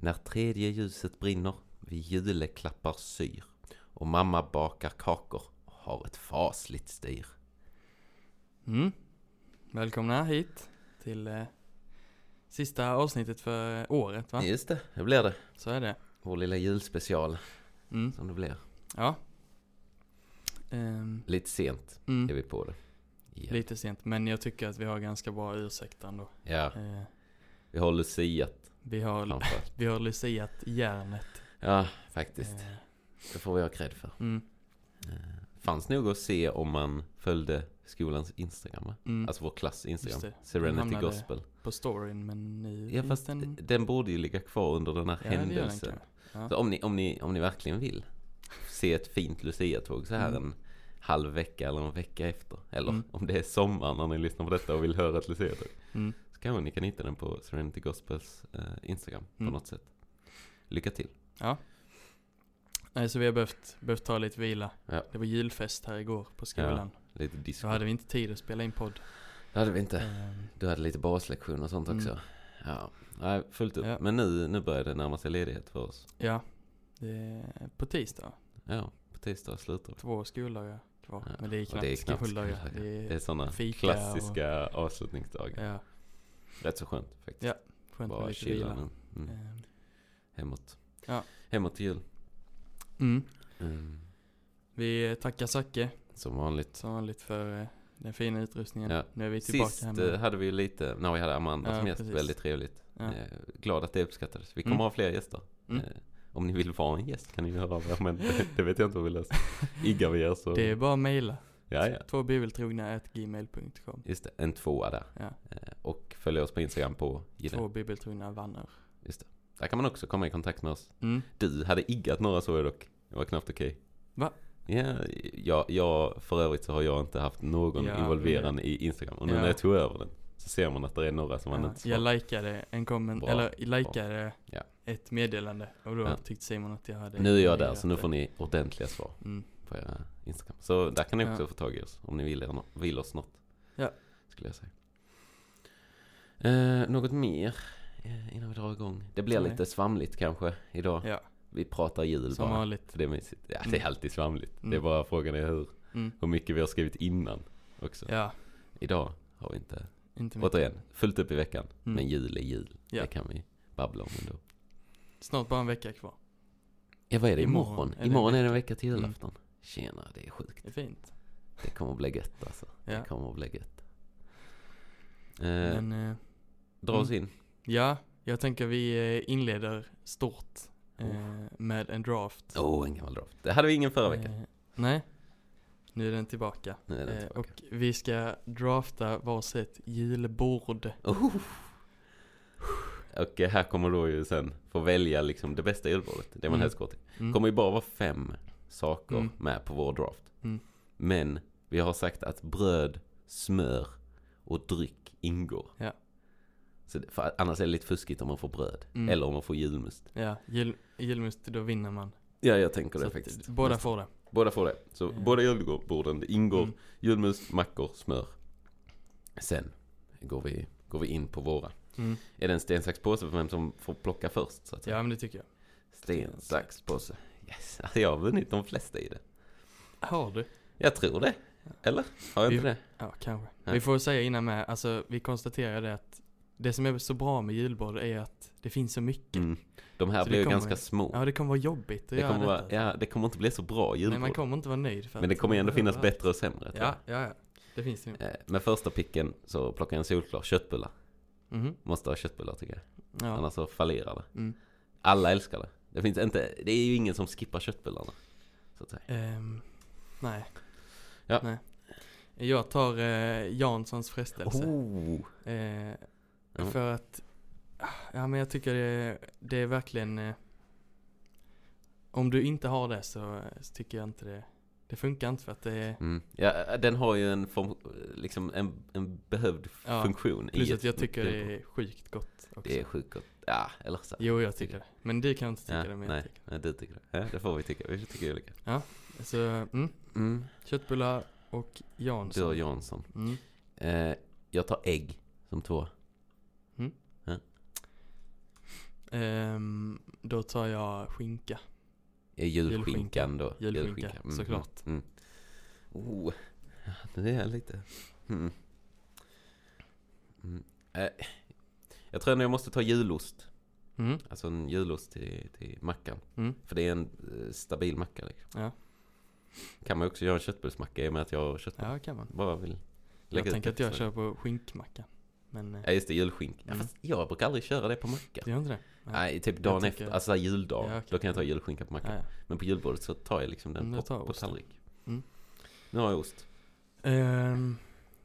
När tredje ljuset brinner, vi juleklappar syr och mamma bakar kakor och har ett fasligt styr. Mm. Välkomna hit till eh, sista avsnittet för året va? Just det, det blir det. Så är det. Vår lilla julspecial Mm. som det blir. Ja. Ehm, Lite sent är mm. vi på det. Ja. Lite sent, men jag tycker att vi har ganska bra ursäkt ändå. ja, Eh, vi har luciat vi har, vi har luciat järnet. Ja, faktiskt. Eh, Det får vi ha cred för. mm. Eh, Fanns nog att se om man följde skolans Instagram va? Mm. Alltså vår klass Instagram. Serenity Gospel. På storyn, men nu Ja fast den... den borde ju ligga kvar under den här Ja, den händelsen. Ja. Så om ni, om, ni, om ni verkligen vill se ett fint Lucia-tåg så här Mm. en halv vecka eller en vecka efter. Eller Mm. om det är sommar när ni lyssnar på detta och vill höra ett Lucia-tåg. Mm. Så kanske ni kan hitta den på Serenity Gospels eh, Instagram på Mm. något sätt. Lycka till. Ja. Nej, så vi har behövt, behövt ta lite vila. Ja. Det var julfest här igår på skolan. Lite disco. Så hade vi inte tid att spela in podd. Det hade vi inte. Ehm, Du hade lite baslektion och sånt Mm. också. Ja, nej, fullt upp. Ja. Men nu, nu börjar det närma sig ledighet för oss. Ja, på tisdag. Ja, på tisdag slutar vi. Två skoldagar kvar. Ja, Men det är och knappt, det är knappt skoldagar. Det är, Det är sådana klassiska avslutningsdagar. ja, Rätt så skönt faktiskt. Ja, skönt med Bara lite chilla vila. Mm. Ehm, Hemåt. Ja. Hemåt till jul. Mm. Mm. Vi tackar Zacke Som vanligt. som vanligt för eh, den fina utrustningen. Ja. Nu är vi tillbaka Sist här eh, med. hade vi lite, när vi hade Amanda Ja, som gäst, precis. väldigt trevligt. Ja. Eh, glad att det uppskattades. Vi kommer Mm. ha fler gäster. Mm. Om ni vill vara en gäst kan ni höra av er, men det, det vet jag inte vad vi löser. Iggar vi er så... Det är bara att mejla. Ja, ja. Två bibeltrogna gmail.com. Just det, en tvåa där. Ja. Eh, och följ oss på Instagram på Gille. Två bibeltrogna vänner. Just det. Där kan man också komma i kontakt med oss. Mm. Du hade iggat några så är dock. Det var knappt okej. Va? Ja, jag, jag, för övrigt så har jag inte haft någon Ja, involverande i Instagram. Och nu Ja. när jag tog över den så ser man att det är några som man Ja, inte svarar. jag likade en komment, eller likade ett meddelande och då tyckte Simon att jag hade Nu är jag där så nu får ni ordentliga svar Mm. På era Instagram. Så där kan ni också Ja. få tag i oss om ni vill, er vill oss något. Ja. Skulle jag säga. Eh, något mer eh, innan vi drar igång? Det blir Nej. lite svamligt kanske idag. Ja, Vi pratar jul som bara. vanligt. För det är mysigt. Ja, det Mm. är alltid svamligt. Det är Mm. bara frågan är hur, Mm. hur mycket vi har skrivit innan också. Ja, Idag har vi inte, inte mycket. återigen, fullt upp i veckan. Mm. Men jul är jul. Ja. Det kan vi babbla om ändå. Snart bara en vecka kvar. Ja, vad är det? Imorgon Imorgon? är det en vecka till Mm. Tjena, det är sjukt. Det är fint. Det kommer att bli gött alltså. Ja. Det kommer att bli gött. Eh, Men, eh, dra oss in. ja, jag tänker vi eh, inleder stort eh, med en draft. Åh, oh, en gammal draft. Det hade vi ingen förra veckan. Eh, nej, nu är den tillbaka. Nu är den tillbaka. och vi ska drafta varsitt julbord. Oh. Och här kommer då ju sen få välja liksom det bästa julbordet. Det man Mm. helst går till. Mm. kommer ju bara vara fem saker Mm. med på vår draft. Mm. Men vi har sagt att bröd, smör och dryck ingår. Ja. Så det, för annars är det lite fuskigt om man får bröd. Mm. Eller om man får julmust. Ja, jul, julmust, då vinner man. Ja, jag tänker Så det faktiskt. båda får det. båda får det. Så Ja. båda julborden, det ingår Mm. julmust, mackor, smör. Sen går vi, går vi in på våra. Mm. Är det en sten, sax, påse för vem som får plocka först? Så att säga? Ja, men det tycker jag. Sten, sax, påse. Yes, alltså, jag har vunnit de flesta i det. Har du? Jag tror det. Eller? Har jag Vi- inte det? Ja, kanske. Ja. Vi får säga innan med, alltså vi konstaterade att det som är så bra med julbord är att det finns så mycket. Mm. De här Så blir ju ganska små. Ja, det kommer vara jobbigt att det, göra kommer vara, ja, det kommer inte bli så bra Nej, julbord. man kommer inte vara nöjd. För Men det kommer ändå finnas behöver bättre och sämre. allt. Ja, ja, ja. Det finns det. Eh, Med första picken så plockar jag en solklar köttbullar. Mhm. Måste ha köttbullar tycker jag. Ja. Annars så fallerar det. Mm. Alla älskar det. Det finns inte, det är ju ingen som skippar köttbullarna. Så att säga. Ehm, nej. Ja. Nej. Jag tar eh, Janssons frestelse. Oh. Eh, Ja. För att, ja men jag tycker det, det är verkligen, eh, om du inte har det så, så tycker jag inte det, det funkar inte för att det är, Mm. Ja, den har ju en form, liksom en, en behövd Ja, funktion plus i att jag ett tycker det är sjukt gott också. Det är sjukt gott. Ja, eller så. Jo, jag tycker det. Men du kan inte tycka ja, det, men nej, jag tycker nej, du tycker det. Ja, det får vi tycka. Vi tycker olika. det. Så, mm, Mm. köttbullar och Jansson. Du och Jansson. Mm. Eh, jag tar ägg som två. Ehm, Då tar jag skinka. Är julskinkan då? Julskinka, Mm, såklart. Mm, mm. Oh, det är lite... Mm. Mm. Eh, jag tror ändå jag måste ta julost. Mm. Alltså en julost till, till mackan. Mm. För det är en eh, stabil macka liksom. Ja. Kan man också göra en köttbullsmacka i och med att jag har köttbullar. Ja, kan man. Bara vill Jag lägga ut tänker att jag kör på skinkmacka. Men eh, Ja just det, julskink. Ja, Mm. fast jag brukar aldrig köra det på macka. det gör inte det? Nej, typ dagen tycker- efter, alltså juldag. Ja, okej. Då kan jag ta julskinka på macka. Ja, ja. Men på julbordet så tar jag liksom den Mm, på, jag på tallrik. Mm. Nu har jag ost. Ehm,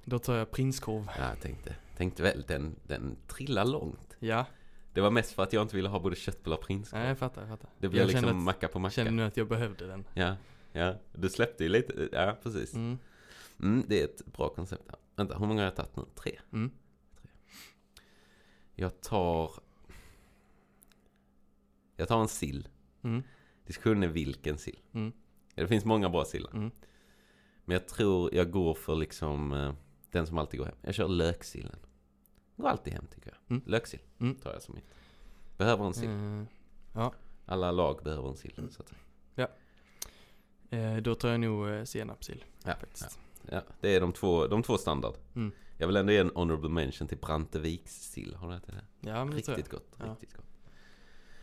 då tar jag prinskorv. Ja, jag tänkte, tänkte väl, den, den trillar långt. Ja, Det var mest för att jag inte ville ha både köttbullar och prinskorv. nej, jag fattar, jag fattar. det blev jag liksom att, macka på macka. kände nu att jag behövde den. Ja, ja. Du släppte ju lite, ja precis. Mm. Mm, det är ett bra koncept. Ja. Vänta, hur många har jag tagit nu? Tre? Jag tar... Jag tar en sill. Mm. Diskussionen är vilken sill. Mm. Ja, Det finns många bra sillar. Mm. Men jag tror jag går för liksom eh, den som alltid går hem. Jag kör löksillen. Går alltid hem tycker jag. Mm. Löksill Mm. tar jag som mitt. Behöver en sill. Eh, ja, Alla lag behöver en sill så att säga. eh, då tar jag nog eh, senapssill Ja, ja. ja, det är de två, de två standard. Mm. Jag vill ändå ge en honorable mention till Branteviks sill. Har du ätit det? Ja, men det. Riktigt gott. Ja. Riktigt gott.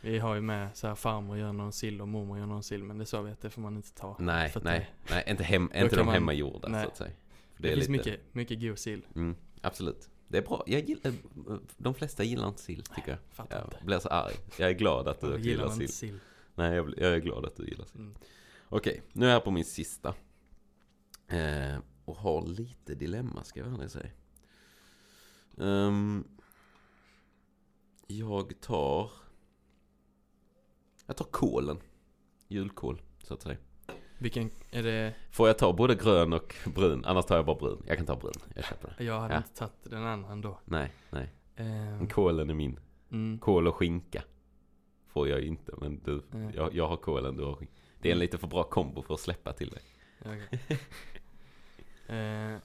Vi har ju med så här farmor gör någon sill och mormor gör någon sill men det sa vi att det får man inte ta. Nej, För att nej, nej, inte, hem, inte de man- hemmagjorda nej. så att säga. För Det, är finns lite- mycket, mycket god sill. Mm, absolut. Det är bra. Jag gillar, de flesta gillar inte sill tycker jag. Fattar Jag inte. blir så arg. Jag är glad att du gillar sill. sill. Nej, jag, jag är glad att du gillar sill. Mm. Okej, nu är jag på min sista. Eh, och har lite dilemma ska jag ärligt säga. Ehm, jag tar... Jag tar kålen. Julkål, så att säga. Vilken, är det, Får jag ta både grön och brun? Annars tar jag bara brun. Jag kan ta brun. Jag köper det. jag hade Ja. inte tagit den annan då. Nej, nej. Men kålen är min. mm, Kål och skinka. Får jag ju inte, men du, Nej. jag, jag har kålen, du har skinka. Det är en lite för bra kombo för att släppa till dig. okej. eh,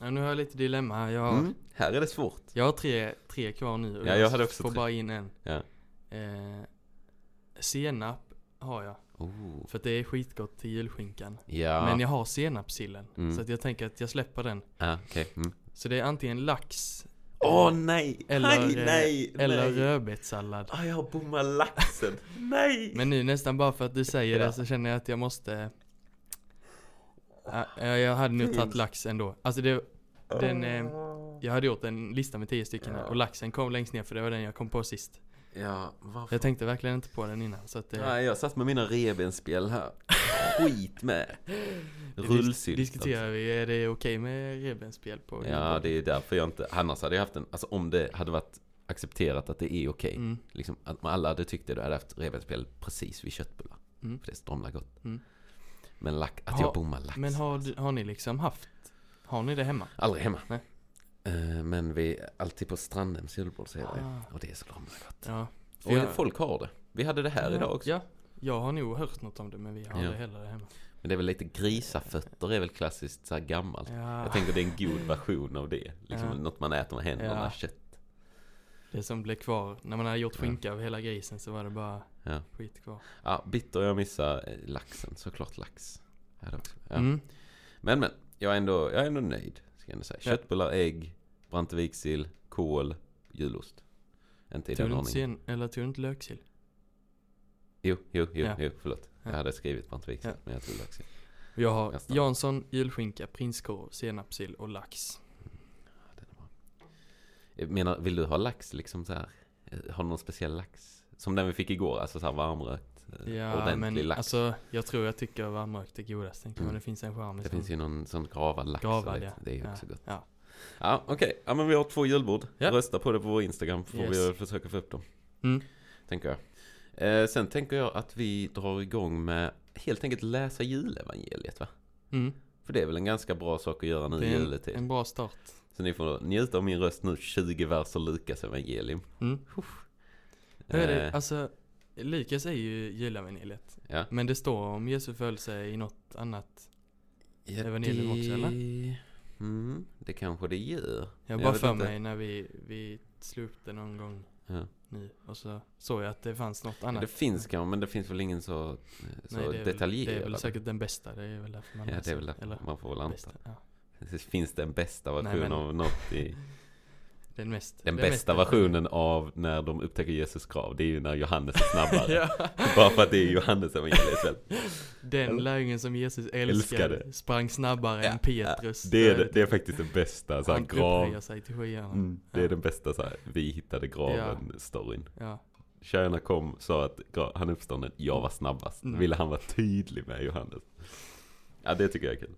ja, nu har jag lite dilemma här. Jag, har- Mm, här är det svårt. jag har tre, tre kvar nu och Ja, jag hade också får tre. bara in en. Ja. Eh, senap har jag. Oh. För att det är skitgott till julskinkan. Ja, Men jag har senapssillen. Mm. Så att jag tänker att jag släpper den. ja okej. Mm. Så det är antingen lax Åh nej! Eller, nej, eh, nej, eller nej. rödbetssallad. Ah, jag har bommat laxen. nej! Men nu nästan bara för att du säger Ja. det så känner jag att jag måste Ja, Jag hade nog tagit lax ändå. Alltså det, den, eh, jag hade gjort en lista med tio stycken här, och laxen kom längst ner för det var den jag kom på sist. Ja, varför? Jag tänkte verkligen inte på den innan så att det, Nej, jag satt med mina revbensspjäll här. Skit med. Rullsylt. diskuterar vi, är det okej med revbensspjäll på alltså. Ja, det är därför jag inte, annars hade jag haft en, alltså om det hade varit accepterat att det är okej. mm, Liksom att alla hade tyckt det, då hade jag haft revbensspjäll precis vid köttbullar. mm. För det stråmlar gott. Mm. Men lack, att Ha- jag bommar lax. Men har, har ni liksom haft, har ni det hemma? Aldrig hemma. Nej. Eh, men vi är alltid på Strandhems julbord så är det. Ah. Och det är så himla gott. Ja. Och jag- folk har det. Vi hade det här ja, idag också. Ja, jag har nog hört något om det men vi har Ja. aldrig heller det hemma. Men det är väl lite grisafötter är väl klassiskt så här gammalt. Ja, Jag tänker det är en god version av det. Liksom Ja. något man äter med händerna, Ja. kött. Det som blev kvar, när man hade gjort Ja. skinka av hela grisen så var det bara Ja. skit kvar. Ja, bitter jag missar eh, laxen. Såklart lax. Ja. Ja. Mm. Men men, jag är, ändå, jag är ändå nöjd. Ska jag säga. Köttbullar, ägg, Brantevikssill, kål, julost. Inte i Tog den ordningen. eller tog du inte löksill? Jo, jo, jo, Ja. jo, förlåt. Jag Ja. hade skrivit Brantevikssill, Ja. men jag tog laxsill. Jag har. Jansson, julskinka, prinskorv, senapssill och lax. Ja, den är bra. Jag menar, vill du ha lax liksom så här? Eh, Har du någon speciell lax? Som den vi fick igår, alltså så här varmrökt, eh, Ja ordentlig men lax. alltså jag tror jag tycker varmrökt är godast. Tänker Mm. men det finns en charm i det sån- finns ju någon sån gravad lax. Gravad, ja. det är ju Ja. också gott. Ja. Ja, okej. Ja, men vi har två julbord. Ja. Rösta på det på vår Instagram, får Yes. vi försöka få upp dem. Mm. Tänker jag. Eh, sen tänker jag att vi drar igång med helt enkelt läsa julevangeliet va? Mm. För det är väl en ganska bra sak att göra nu Det i juletid. en, bra start. Så ni får njuta av min röst nu, 20 verser Lukas evangelium. Mm. Hur är det? Eh, Alltså Lukas är ju julevangeliet. ja. Men det står om Jesu födelse i något annat. ja, evangelium också, eller? Mm, det kanske det gör. Jag Jag bara vet för inte. mig när vi, vi slog upp det någon gång. Ja. Nu. Och så såg jag att det fanns något Ja, annat. det finns kanske, men det finns väl ingen så, så Nej, det är väl, detaljerad. Det är väl säkert den bästa, det är väl därför man Ja, det är väl därför man får väl anta. ja. Finns det en bästa Nej, version men- av något i... Den mest. Den mest bästa versionen av när de upptäcker Jesus grav, det är ju när Johannes är snabbare. ja. Bara för att det är Johannes evangeliet väl. Den lärjungen som Jesus älskade, Älskade. sprang snabbare Ja, än Petrus. Det är, det, det är faktiskt det bästa, så här, Han grav. sig till skyarna. Mm, det är Ja. den bästa så här, vi hittade graven-storyn. Ja. Tjejerna kom, sa att han är uppstånden, jag var snabbast. Mm. Ville han vara tydlig med Johannes. Ja, det tycker jag är kul.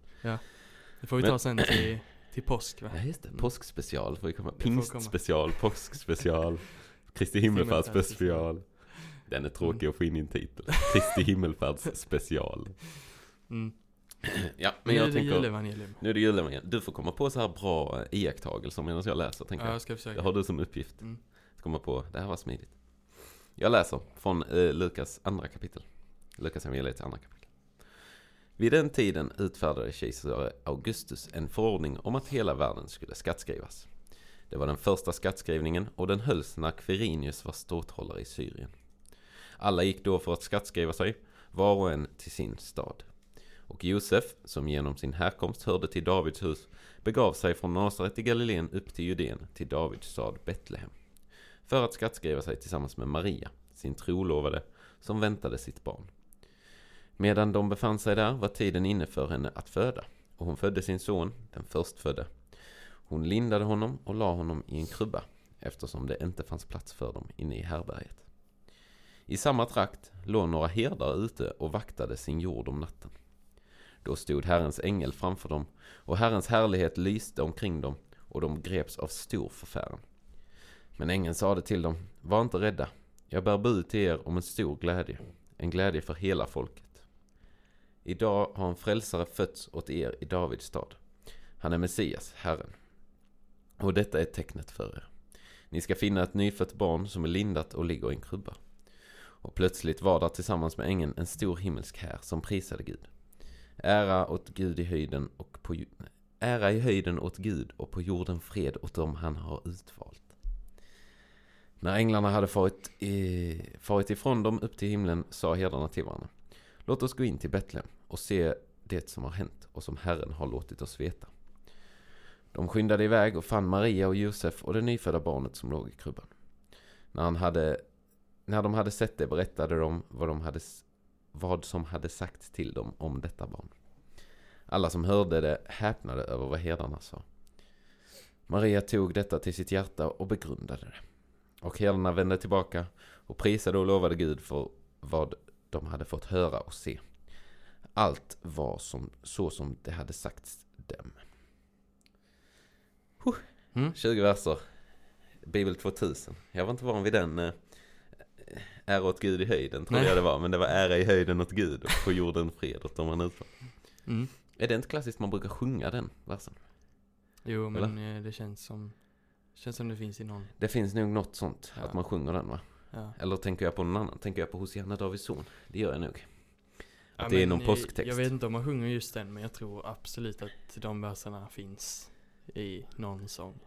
Det får vi Men- ta sen till, till påsk va? Ja, just det. Mm. Påskspecial får vi komma. Det. Pingstspecial, påskspecial, Kristi himmelfärdsspecial. Himmelfärdsspecial. Den är tråkig Mm. att få in i en titel. Kristi himmelfärdsspecial. Mm. Ja, men nu jag är det tänker... julevangelium. Nu är det julevangelium. Du får komma på så här bra iakttagelser medan jag läser, tänker Ja, jag. jag ska Det försöka. har du som uppgift. Mm. Att komma på, det här var smidigt. Jag läser från eh, Lukas andra kapitel. Lukas evangeliets andra kapitel. Vid den tiden utfärdade kejsare Augustus en förordning om att hela världen skulle skattskrivas. Det var den första skattskrivningen och den hölls när Quirinius var ståthållare i Syrien. Alla gick då för att skattskriva sig, var och en till sin stad. Och Josef, som genom sin härkomst hörde till Davids hus, begav sig från Nasaret i Galileen upp till Judeen, till Davids stad Betlehem. För att skattskriva sig tillsammans med Maria, sin trolovade, som väntade sitt barn. Medan de befann sig där var tiden inne för henne att föda, och hon födde sin son, den förstfödde. Hon lindade honom och la honom i en krubba, eftersom det inte fanns plats för dem inne i härberget. I samma trakt låg några herdar ute och vaktade sin jord om natten. Då stod Herrens ängel framför dem, och Herrens härlighet lyste omkring dem, och de greps av stor förfäran. Men ängeln sade till dem, var inte rädda, jag bär bud till er om en stor glädje, en glädje för hela folket. Idag har en frälsare fötts åt er i Davids stad. Han är Messias, Herren. Och detta är tecknet för er. Ni ska finna ett nyfött barn som är lindat och ligger i en krubba. Och plötsligt var där tillsammans med ängeln en stor himmelsk här som prisade Gud. Ära åt Gud i höjden och på Ära i höjden åt Gud och på jorden fred åt dem han har utvalt. När änglarna hade farit, i, farit ifrån dem upp till himlen sa herdarna till varandra. Låt oss gå in till Betlehem och se det som har hänt och som Herren har låtit oss veta. De skyndade iväg och fann Maria och Josef och det nyfödda barnet som låg i krubban. När, han hade, när de hade sett det berättade de vad, de hade, vad som hade sagts till dem om detta barn. Alla som hörde det häpnade över vad herdarna sa. Maria tog detta till sitt hjärta och begrundade det. Och herdarna vände tillbaka och prisade och lovade Gud för vad de hade fått höra och se. Allt var som, så som det hade sagts dem. Huh. Mm. 20 verser. Bibel 2000. Jag var inte van vid den. Eh, ära åt Gud i höjden trodde Nej. jag det var. Men det var ära i höjden åt Gud och på jorden fred åt dem han. Mm. Är det inte klassiskt man brukar sjunga den versen? Jo, men eh, det känns som, känns som det finns i någon. Det finns nog något sånt, Ja. att man sjunger den va? Ja. Eller tänker jag på någon annan? Tänker jag på Hosianna Davids son? Det gör jag nog. Ja, Att det är men, någon påsktext. Jag vet inte om man sjunger just den, men jag tror absolut att de verserna finns i någon sång.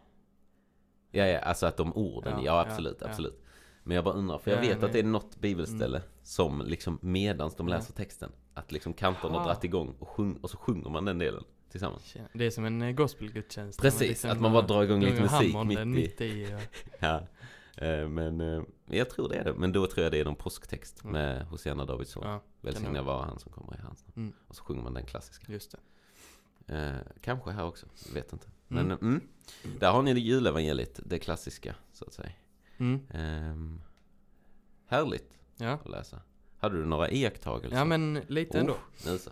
Ja, ja, alltså att de orden, ja, Ja, absolut, ja, ja. absolut. Men jag bara undrar, för jag Ja, vet. Mm. att det är något bibelställe som liksom medans de Ja. läser texten, att liksom kantorna har dragit igång och, sjung, och så sjunger man den delen tillsammans. Det är som en eh, gospelgudstjänst. Precis, att man bara drar igång lite musik mitt i. mitt i. ja. Ja. Eh, Men eh, jag tror det är det. Men då tror jag det är någon påsktext Mm. med Hosianna Davids son. ja, Välsignad kan vara han som kommer i hans namn. Mm. Och så sjunger man den klassiska. just. Eh, kanske här också, vet inte. Mm. Men mm. där har ni det julevangeliet, det klassiska så att säga. Mm. Ehm, härligt Ja. att läsa. Hade du några iakttagelser? ja, men lite ändå. Oh, nu så.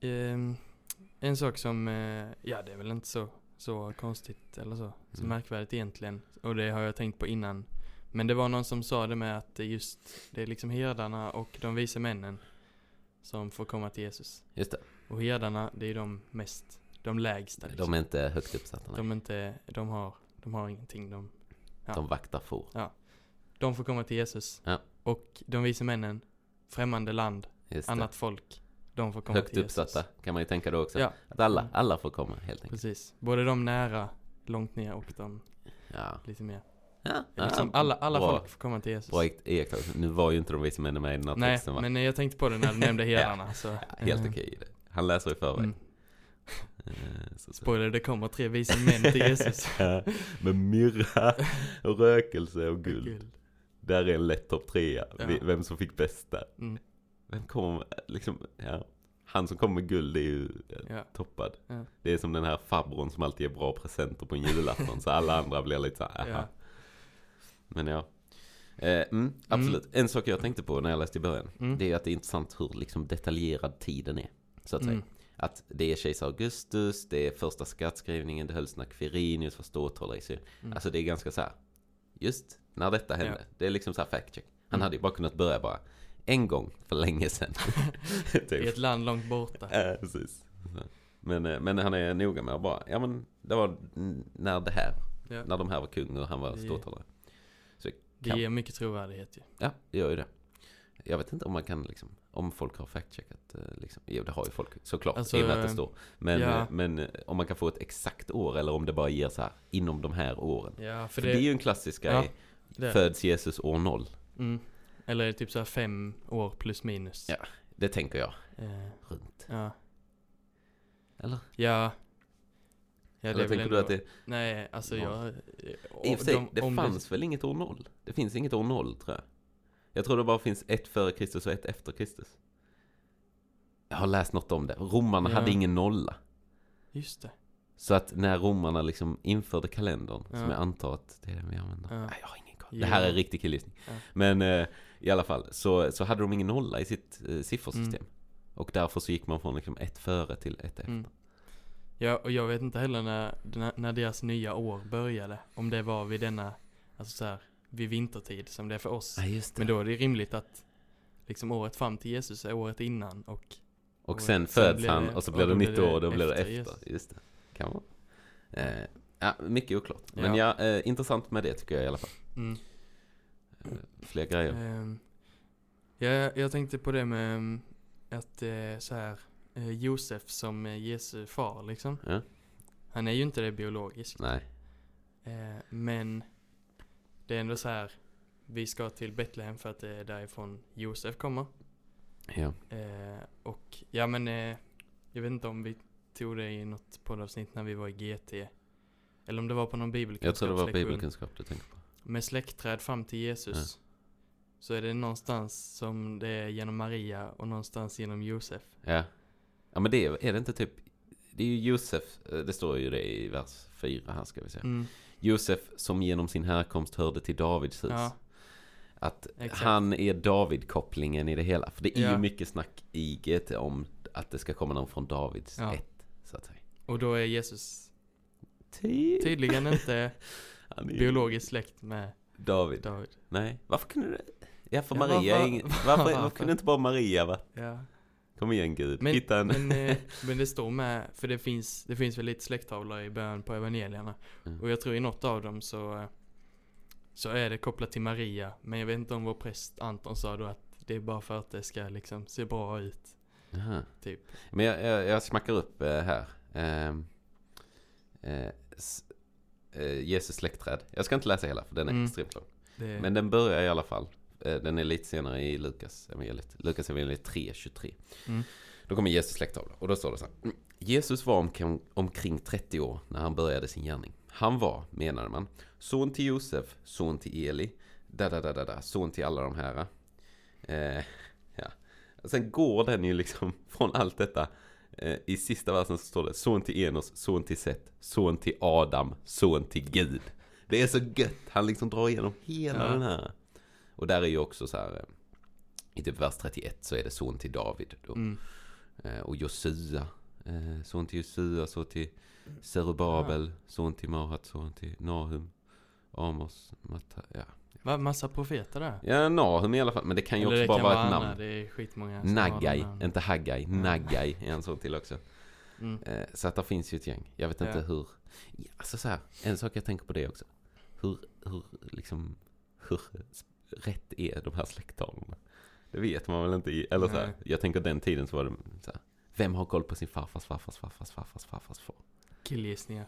Ehm, en sak som, eh, ja det är väl inte så, så konstigt eller så, så Mm. märkvärdigt egentligen. Och det har jag tänkt på innan. Men det var någon som sa det med att det just, det är liksom herdarna och de vise männen som får komma till Jesus. Just det, Och herdarna, det är de mest, de lägsta liksom. de är inte högt uppsatta. nej. de är inte, de har, de har ingenting. De, ja. De vaktar får. de får komma till Jesus. Ja. Och de vise männen, främmande land, Just det. annat folk, de får komma Högt till Jesus. uppsatta kan man ju tänka då också. Ja. Att alla, alla får komma helt enkelt. Precis. Både de nära, långt ner och de Ja. lite mer. Ja, Liksom ja, alla, alla bra, folk får komma till Jesus. Bra iakt- iakttagelse. Nu var ju inte de vise männen med i den här Nej, texten va? men jag tänkte på det när du nämnde herdarna. så, Ja, helt eh, okej det. Han läser i förväg. Mm. Eh, så- så- Spoiler, det kommer tre vise män till Jesus. Med myrra och rökelse och guld. Guld. Där är en lätt topp trea. Ja. Vem som fick bäst där. Mm. Vem kommer, liksom, ja. Han som kommer med guld är ju Ja. toppad. Ja. Det är som den här farbrorn som alltid ger bra presenter på en julafton. så alla andra blir lite så här, Ja. aha. Men ja. Eh, mm, absolut. En sak jag tänkte på när jag läste i början. Mm. Det är att det är intressant hur liksom detaljerad tiden är. Så att säga. Mm. Att det är kejsar Augustus, det är första skattskrivningen, det hölls när Quirinius var ståthållare i Syrien. Mm. Alltså det är ganska så här. Just när detta hände. Ja. Det är liksom så här fact check. Han Mm. hade ju bara kunnat börja bara en gång för länge sedan. I typ. ett land långt borta. Ja, precis. Men, eh, men han är noga med att bara, ja men det var när det här, Ja. när de här var kung och han var ståthållare. Det kan- ger mycket trovärdighet ju. Ja, det gör ju det. Jag vet inte om man kan liksom, om folk har fact-checkat eh, liksom. Jo, det har ju folk såklart, Alltså, i och med att det står. Men, ja. eh, men eh, om man kan få ett exakt år eller om det bara ger så här, inom de här åren. Ja, För för det, är det, ju en klassisk Ja, grej. det. Föds Jesus år noll? Mm. Eller typ så här fem år plus minus. Ja. Det tänker jag. Eh, Runt. ja. Eller? Ja. Ja, eller tänker du att det... Nej, alltså jag... I och för sig, de- det fanns väl inget år noll? Det finns inget år noll tror jag. Jag tror det bara finns ett före Kristus och ett efter Kristus. Jag har läst något om det. Romarna Ja. hade ingen nolla. Just det. Så att när romarna liksom införde kalendern, som Ja. jag antar att det är den vi använder. Ja. Nej, jag har ingen koll. Det här är en riktig killgissning. Men eh, i alla fall, så, så hade de ingen nolla i sitt eh, siffersystem. Mm. Och därför så gick man från liksom ett före till ett efter. Mm. Ja, och jag vet inte heller när, när, när deras nya år började. Om det var vid denna, alltså så här, vid vintertid som det är för oss. Ja, just. Men då är det rimligt att liksom året fram till Jesus är året innan och och sen föds han och så blir det nytt år och då blir det efter. Jesus. Just det. Kan vara. Eh, ja, mycket oklart. Men Ja. ja, eh, intressant med det tycker jag i alla fall. mm. Eh, fler grejer. Ehm, ja, jag tänkte på det med ehm, att eh, så här Josef som eh, Jesu far liksom. Ja. Han är ju inte det biologiskt. Nej. Eh, men det är ändå så här. Vi ska till Betlehem för att det är därifrån Josef kommer. Ja. Eh, och ja men eh, jag vet inte om vi tog det i något poddavsnitt när vi var i GT. Eller om det var på någon Jag tror det var bibelkunskapslektion. bibelkunskap du tänker på. Med släktträd fram till Jesus. Så är det någonstans som det är genom Maria och någonstans genom Josef. Ja. Ja men det är, är det inte typ Det är ju Josef, eh, det står ju det i vers 4 här ska vi se. Mm. Josef som genom sin härkomst hörde till Davids hus. Ja, Att Exakt. han är David-kopplingen i det hela. För det är ju Ja. mycket snack i GT om att det ska komma någon från Davids Ja. ett. Så att säga. och då är Jesus Ty- tydligen inte ju biologiskt släkt med David. David. Nej, varför kunde det? Ja för Ja, Maria varför- ingen... Varför, varför varför? kunde inte bara Maria va? Ja. Kom igen Gud, Men, hitta en... men, eh, men det står med, för det finns, det finns väl lite släkttavlor i början på evangelierna. Mm. Och jag tror i något av dem så, eh, så är det kopplat till Maria. Men jag vet inte om vår präst Anton sa då att det är bara för att det ska liksom se bra ut. Jaha. Typ. Men jag, jag, jag smackar upp eh, här. Ehm, eh, eh, Jesus släktträd. Jag ska inte läsa hela för den är Mm. extremt lång. Det, Men den börjar i alla fall. Eh, den är lite senare i Lukas evangeliet. Lukas evangeliet 3.23. Mm. Då kommer Jesus släkttavla och då står det så här. "Mm. Jesus var omkring, omkring 30 år när han började sin gärning. Han var, menade man, son till Josef, son till Eli, da da da da da, son till alla de här. Eh, ja. Sen går den ju liksom från allt detta. Eh, I sista versen så står det son till Enos, son till Set, son till Adam, son till Gud. Det är så gött, han liksom drar igenom hela Ja. den här. Och där är ju också så här, eh, i typ vers 31 så är det son till David. Då. mm. Eh, och Josua, eh, son till Josua, son till Zerubabel, son till Mahat, son till Nahum, Amos, Matta, ja. Va, massa profeter där. Ja, Nahum i alla fall, men det kan ju Eller också bara kan vara ett namn. Det är skitmånga Nagai, inte Haggai, Nagai är en sån till också. Mm. Så att det finns ju ett gäng. Jag vet inte Ja. hur, alltså så här, en sak jag tänker på det också. Hur, hur liksom, hur rätt är de här släkttavlorna? Det vet man väl inte eller så här, jag tänker den tiden så var det så här, vem har koll på sin farfars farfars farfars farfars farfars far? Killgissningar.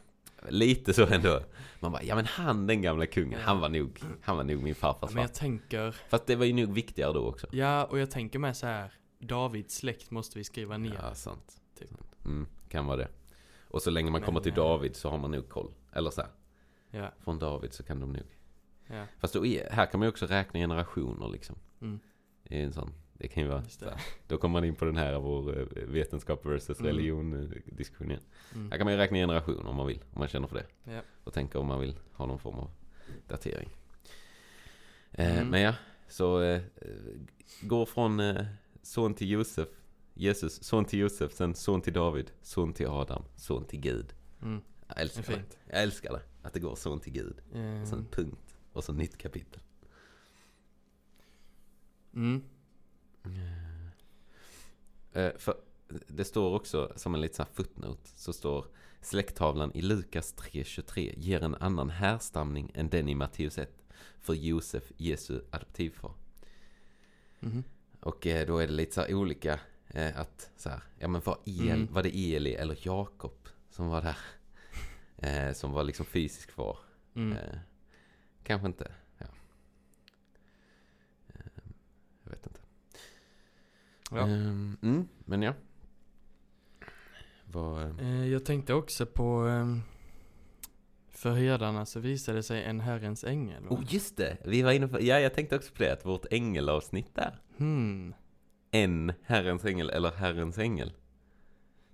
Lite så ändå. Man bara, ja men han den gamla kungen, Ja. han var nog, han var nog min Ja, farfars men jag tänker, Fast det var ju nog viktigare då också. ja och jag tänker med så här. Davids släkt måste vi skriva ner. Ja, sant. Typ. Mm, kan vara det. Och så länge man Men, kommer till eh, David så har man nog koll. Eller så här, Ja, från David så kan de nog. Ja. Fast då är, här kan man ju också räkna generationer liksom. Mm. Det är en sån, det kan ju vara så det. här. Då kommer man in på den här vår eh, vetenskap versus Mm. religion eh, diskussion igen. Mm. Här kan man ju räkna generationer om man vill, om man känner för det. Ja. Och tänka om man vill ha någon form av datering. Eh, Mm. Men ja, så eh, går från eh, son till Josef, Jesus, son till Josef, sen son till David, son till Adam, son till Gud. Mm. Jag Det älskar det. fint. Jag älskar det. Att det går son till Gud. Och sen Mm. punkt. Och så nytt kapitel. Mm. Eh, för det står också som en liten footnote. Så står släkttavlan i Lukas 3.23 ger en annan härstamning än den i Matteus 1. För Josef, Jesu adoptivfar. Mhm. Och eh, då är det lite så här olika. Eh, att så här, ja men var, El, Mm. var det Eli eller Jakob som var där? Eh, som var liksom fysisk far. Mm. Kanske inte. Ja. Eh, jag vet inte. Ja. Ehm, mm, men ja. Vad... eh, Eh, Jag tänkte också på ehm, För herdarna så visade sig en Herrens ängel va? Oh just det! Vi var inne på, ja jag tänkte också på det, att vårt ängelavsnitt där. Hmm. En Herrens ängel eller Herrens ängel.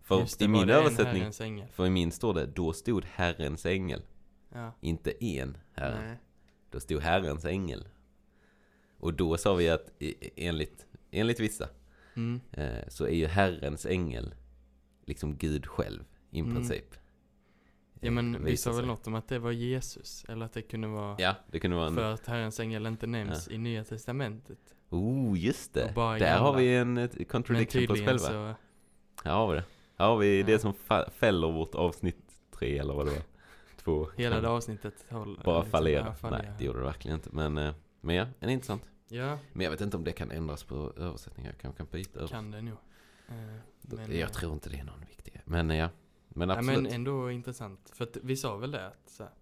För det, i var min översättning, för i min står det, då stod Herrens ängel. Ja. Inte en herre. Nej. Då stod Herrens ängel. Och då sa vi att enligt, enligt vissa Mm. eh, så är ju Herrens ängel liksom Gud själv i Mm. princip. Ja men Eh, vi sa väl något om att det var Jesus? Eller att det kunde vara Ja, det kunde vara en... För att Herrens ängel inte nämns i Nya Testamentet. Oh, just det. Där har gamla. vi en contradiction på oss själva. så, Här har vi det. Här har vi Ja. det som fäller vårt avsnitt tre eller vad det var. Två. hela det avsnittet håll, Bara liksom, fallera. ja. Nej, det gjorde det verkligen inte. Men, eh, men ja, en intressant. Ja, Men jag vet inte om det kan ändras på översättningar. Jag kanske kan byta över. kan det nog. Eh, men, eh, jag tror inte det är någon viktig. Men eh, ja. Men ja, absolut. men ändå intressant. För att vi sa väl det att så här,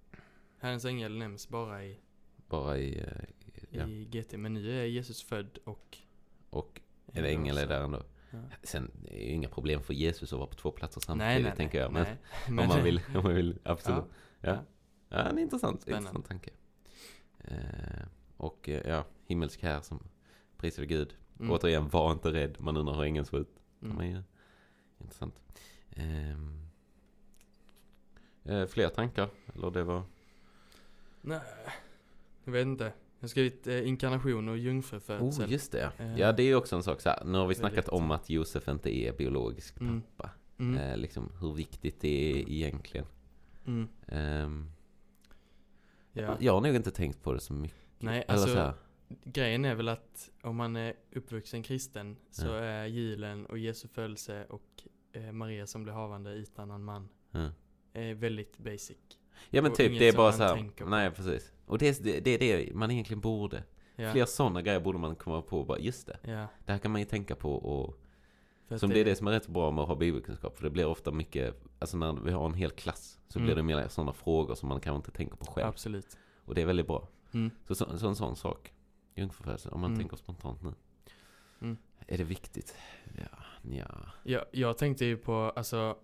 Herrens ängel nämns bara i, Bara i... eh, ja. i GT. Men nu är Jesus född och Och en ängel är där ändå. Ja. Sen är det ju inga problem för Jesus att vara på två platser samtidigt Nej, nej, tänker jag. Men nej. om Men- man vill, om man vill, absolut. Ja. Ja. Ja, en intressant, Spännande. intressant tanke. Eh, och eh, ja, himmelsk här som prisade Gud. Mm. Återigen, var inte rädd, man undrar hur ängeln såg ut. Mm. Intressant. Ehm, eh, fler tankar? Eller det var... Nej, jag vet inte. Jag har skrivit eh, inkarnation och jungfrufödsel. Oh, just det. Eh, Ja, det är också en sak så här. Nu har vi snackat om att Josef inte är biologisk Mm. pappa. Mm. Eh, liksom hur viktigt det är egentligen. Mm. Ehm, Ja. Jag har nog inte tänkt på det så mycket. Nej, så alltså här, grejen är väl att om man är uppvuxen kristen så Ja. är julen och Jesu födelse och eh, Maria som blir havande utan någon man ja. är väldigt basic. Ja men Och typ, det är bara så här. Nej precis. Och det är det, det det man egentligen borde. Ja. Fler sådana grejer borde man komma på och bara, just det. Det här kan man ju tänka på och som det är det som är rätt bra med att ha bibelkunskap. För det blir ofta mycket, alltså när vi har en hel klass så Mm. blir det mer sådana frågor som man kanske inte tänker på själv. Absolut. Och det är väldigt bra. Mm. Så, så, så en sån sak. Jungfrufödsel, om man Mm. tänker spontant nu. Mm. Är det viktigt? Ja, ja. Ja, jag tänkte ju på, alltså,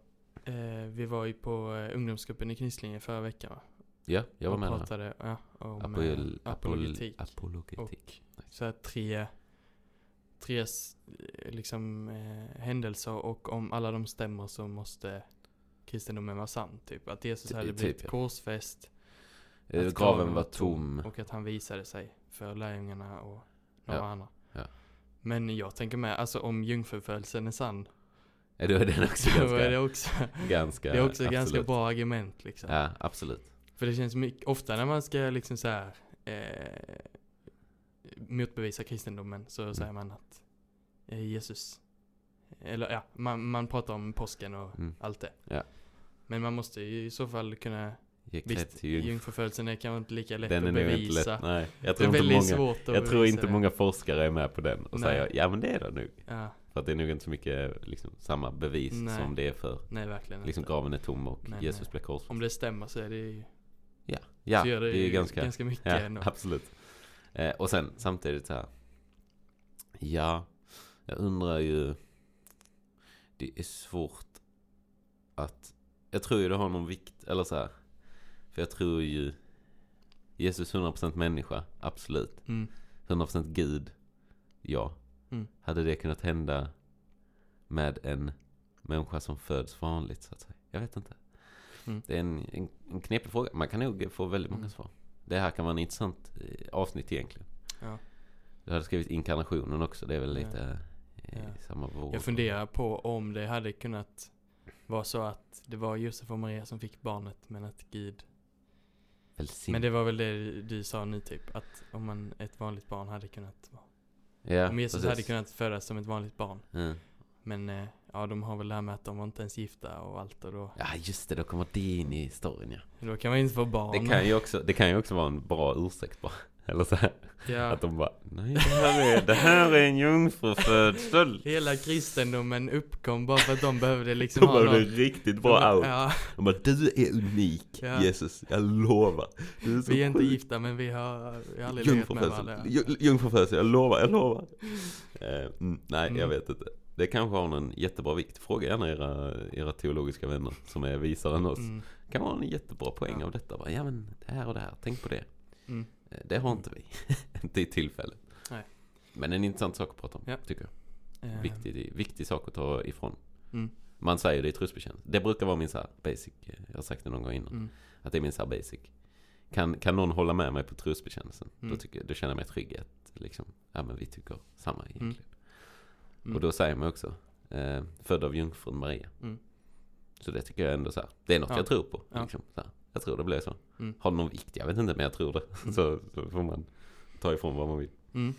eh, vi var ju på eh, ungdomsgruppen i Knislinge förra veckan va? Ja, jag var och med där. pratade ja, om Apol, eh, apol, apologetik. apologetik. Så här tre, tre eh, liksom eh, händelser och om alla de stämmer så måste kristendomen vara sann. Typ att Jesus hade typ, blivit ja. korsfäst Eh, att Graven var tom. och att han visade sig för lärjungarna och några Ja, andra. ja. Men jag tänker med, alltså om jungfrufödelsen är sann, Ja, då är den också då är det ganska, också, ganska, det är också ett ganska absolut. bra argument liksom. Ja, absolut. För det känns mycket, ofta när man ska liksom så här eh, motbevisa kristendomen så Mm. säger man att eh, Jesus, eller ja, man, man pratar om påsken och Mm. allt det. Ja. Men man måste ju i så fall kunna, Ge visst, jungfrufödelsen är kanske inte lika lätt Den att bevisa. lätt. Nej, jag Det är tror inte många, svårt att jag tror inte det. många forskare är med på den och Nej. säger ja men det är det nog. Ja, För att det är nog inte så mycket liksom, samma bevis Nej. som det är för Nej, verkligen liksom inte. graven är tom och Men, Jesus eh, blev korsfäst. Om det stämmer så är det ju, Ja, ja gör det, är ju ganska, ganska mycket ja, absolut. Eh, och sen samtidigt så här. Ja, jag undrar ju. Det är svårt att. Jag tror ju det har någon vikt, eller så här. För jag tror ju. Jesus 100% människa, absolut. Mm. 100% Gud, ja. Mm. Hade det kunnat hända med en människa som föds vanligt så att säga? Jag vet inte. Mm. Det är en, en, en knepig fråga. Man kan nog få väldigt många Mm. svar. Det här kan vara en intressant eh, avsnitt egentligen. Ja. Du hade skrivit inkarnationen också. Det är väl Ja. lite eh, Ja. samma våg. Jag funderar på om det hade kunnat vara så att det var Josef och Maria som fick barnet men att Gud Välsign- Men det var väl det du sa nu typ att om man, ett vanligt barn hade kunnat vara ja, Om Jesus precis. hade kunnat födas som ett vanligt barn Ja. Men eh, ja de har väl det här med att de var inte ens gifta och allt och då ja, just det. Då kommer det in i storyn ja. Då kan man ju inte få barn Det kan ju också, det kan ju också vara en bra ursäkt bara. Eller så här. Ja Att de bara, nej det här är, det här är en jungfrufödsel. Hela kristendomen uppkom bara för att de behövde liksom De ha behövde någon riktigt bra out. Ja, De bara, du är unik Ja. Jesus, jag lovar. Du är så vi är inte sjuk. gifta men vi har, vi har aldrig legat med varandra Ju- jungfrufödsel, jag lovar, jag lovar. Eh, mm, nej, jag Mm. vet inte. Det kanske har en jättebra vikt. Fråga gärna era, era teologiska vänner som är visare än oss. mm, kan vara en jättebra poäng Ja. av detta. Bara, Ja men det här och det här, tänk på det. mm. Eh, Det har inte vi. inte i tillfället. Nej. Men en intressant sak att prata om, Ja. tycker jag. Eh, Viktig, viktig sak att ta ifrån. Mm. Man säger det i trosbekännelsen. Det brukar vara min så basic, eh, jag har sagt det någon gång innan. Mm. Att det är min så basic. Kan, kan någon hålla med mig på trosbekännelsen? Då, Mm. tycker, då känner jag mig trygg att liksom, ja men vi tycker samma egentligen. Mm. Och då säger man också, eh, född av jungfrun Maria. Mm. Så det tycker jag ändå så här, det är något Ja. jag tror på. Ja. Liksom. Jag tror det blir så. Mm. Har det någon vikt? Jag vet inte men jag tror det. Mm. Så, så får man ta ifrån vad man vill. Mm.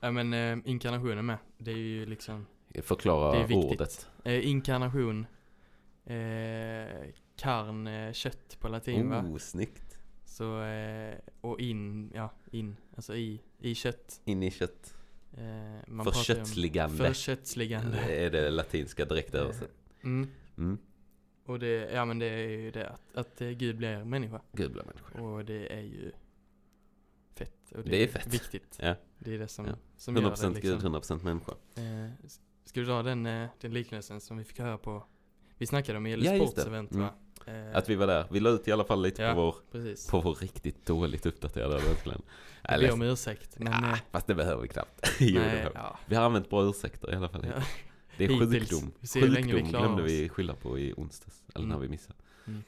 Ja men eh, inkarnationen med, det är ju liksom Förklara Det är ordet. eh, Inkarnation eh, Karn, eh, kött på latin va? Oh, snyggt. Så, eh, och in, ja in, alltså i, i kött In i kött. Eh, man Förköttsligande. Förköttsligande är det latinska direkt översatt. mm. Mm. Och det, ja men det är ju det att, att eh, Gud blir människa Gud bland människor. Och det är ju fett och Det är fett. viktigt Ja. Det är det som, Ja. som gör 100% det Gud, liksom 100% människa. Eh, ska du dra den, eh, den liknelsen som vi fick höra på Vi snackade om i Ja, Sports det. event Mm. va? Eh, Att vi var där. Vi la ut i alla fall lite Ja. på, vår, Precis på vår riktigt dåligt uppdaterade adventkalender. Jag ber om ursäkt men ah, eh, fast det behöver vi knappt. jo, nej, vi. ja, Vi har använt bra ursäkter i alla fall. ja. Det är Hittills. sjukdom. Vi vi Sjukdom klarar glömde vi skylla på i onsdags. Eller Mm. när vi missade. Mm.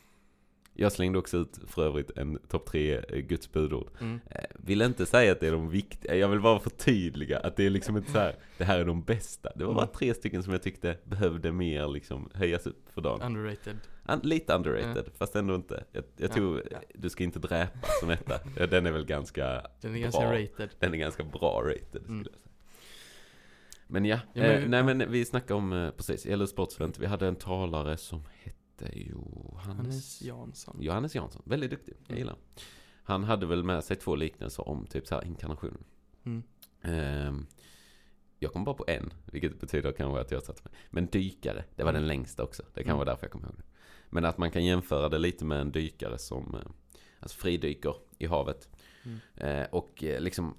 Jag slängde också ut för övrigt en topp tre eh, Guds budord. Mm. Vill inte säga att det är de viktiga. Jag vill bara förtydliga att det är liksom inte så här. Det här är de bästa. Det var bara Mm. tre stycken som jag tyckte behövde mer liksom höjas upp för dagen. Underrated Un- lite underrated, fast ändå inte. Jag, jag Ja, tror, ja. du ska inte dräpa som etta. Ja, Den är väl ganska, Den är ganska Bra. rated den är ganska bra rated skulle Mm. jag säga. Men ja, Ja, men- eh, nej men vi snackade om, eh, precis, LU Sportsevent. Vi hade en talare som hette Johannes, Hannes Jansson Johannes Jansson. Väldigt duktig, jag Mm. gillar honom. Han hade väl med sig två liknelser om typ så här inkarnationen. mm. Ehm, jag kom bara på en, vilket betyder kanske att jag satt med. Men dykare, det var Mm. den längsta också. Det kan Mm. vara därför jag kommer ihåg det. Men att man kan jämföra det lite med en dykare som eh, alltså fridyker i havet. Mm. Eh, och eh, liksom,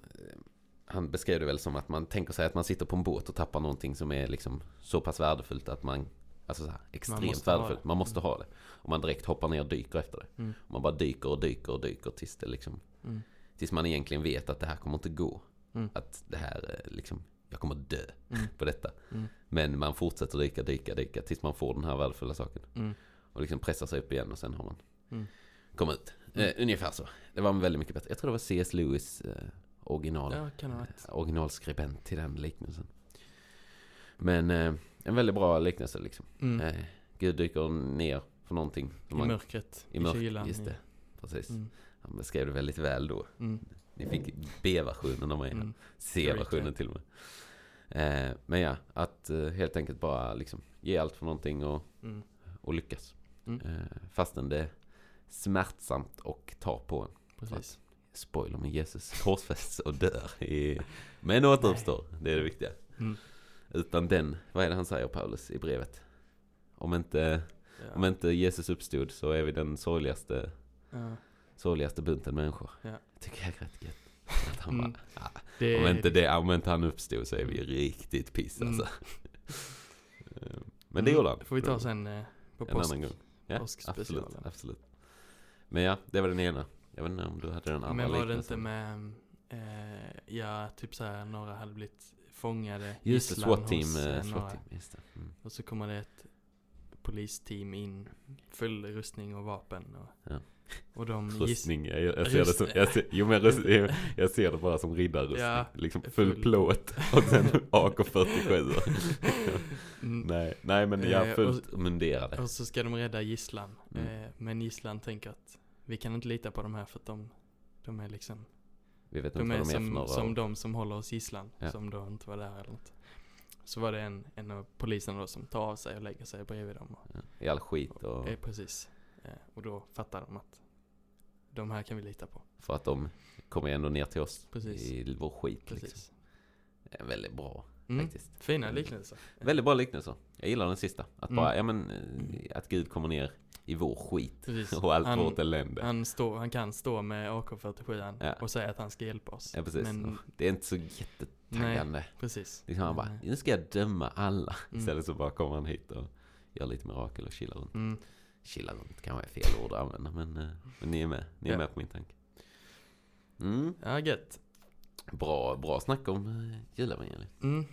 han beskrev det väl som att man tänker sig att man sitter på en båt och tappar någonting som är liksom så pass värdefullt att man, alltså så här, extremt ha värdefullt, man måste ha det. Och man direkt hoppar ner och dyker efter det. Mm. Man bara dyker och dyker och dyker tills det liksom Mm. Tills man egentligen vet att det här kommer inte gå. Mm. Att det här, liksom, jag kommer dö Mm. på detta. Mm. Men man fortsätter dyka, dyka, dyka tills man får den här värdefulla saken. Mm. Och liksom pressar sig upp igen och sen har man Mm. kommit ut. Eh, ungefär så. Det var väldigt mycket bättre. Jag tror det var C.S. Lewis eh, original, Ja, eh, originalskribent till den liknelsen. Men eh, en väldigt bra liknelse liksom. mm. Gud dyker ner för någonting. I man- mörkret, I mörk, kylan just i- det. Precis. Mm. Han beskrev det väldigt väl då. Mm. Ni fick B-versionen av mig. Mm. C-versionen till och med. Eh, men ja, att eh, helt enkelt bara liksom ge allt för någonting och, Mm. och lyckas. Mm. Eh, fastän det är smärtsamt och tar på en. Precis Spoiler, men Jesus korsfästs och dör. I, men återuppstår, det är det viktiga. mm. Utan den, vad är det han säger Paulus i brevet? Om inte, Ja. om inte Jesus uppstod så är vi den sorgligaste, ja. sorgligaste bunten människor. Ja. Tycker jag är rätt gött. Att han Mm. bara, "Ah, Det, om, inte det, om inte han uppstod så är vi riktigt piss Mm. alltså. Eh, Men det gjorde han. får vi ta sen eh, på en annan gång. Ja, påskspecialen. absolut, absolut. Men ja, det var den ena. Jag vet inte om du hade den andra Men var det inte med, eh, ja typ såhär några hade blivit fångade, Just det, SWAT-team. eh, eh, SWAT just det. Mm. Och så kommer det ett polisteam in, full rustning och vapen och, Ja. Och de Rustning, jag, jag ser det som, jag ser, jo men rust, jag, jag ser det bara som riddarrustning. Ja, liksom full, full- plåt och sen AK47. Mm. nej, nej men jag Eh, är fullt munderade. och så ska de rädda gisslan. Mm. Eh, men gisslan tänker att vi kan inte lita på de här för att de, de är liksom Vi vet inte De är de är som, några. som de som håller oss gisslan, Ja. som då inte var där eller något. Så var det en, en av poliserna då som tar av sig och lägger sig bredvid dem. Och, ja, I all skit och eh, precis. Eh, och då fattar de att de här kan vi lita på. för att de kommer ändå ner till oss Precis. i vår skit Precis. liksom. Det är väldigt bra Mm. faktiskt. Fina liknelser. Väldigt bra liknelse. Jag gillar den sista. Att Mm. bara, ja men, eh, att Gud kommer ner i vår skit. Precis. Och allt Han- vårt elände. Han, står, han kan stå med AK47 Ja. och säga att han ska hjälpa oss. Ja precis. Men Det är inte så jättetaggande. precis. Liksom han bara, Nej. nu ska jag döma alla. Mm. Istället så bara kommer han hit och gör lite mirakel och chillar runt. Mm. Chillar runt kanske är fel ord att använda men, eh, men ni är med. Ni är Ja. med på min tanke. Mm. Ja, gött. Bra, bra snack om uh, julevangeliet Mm.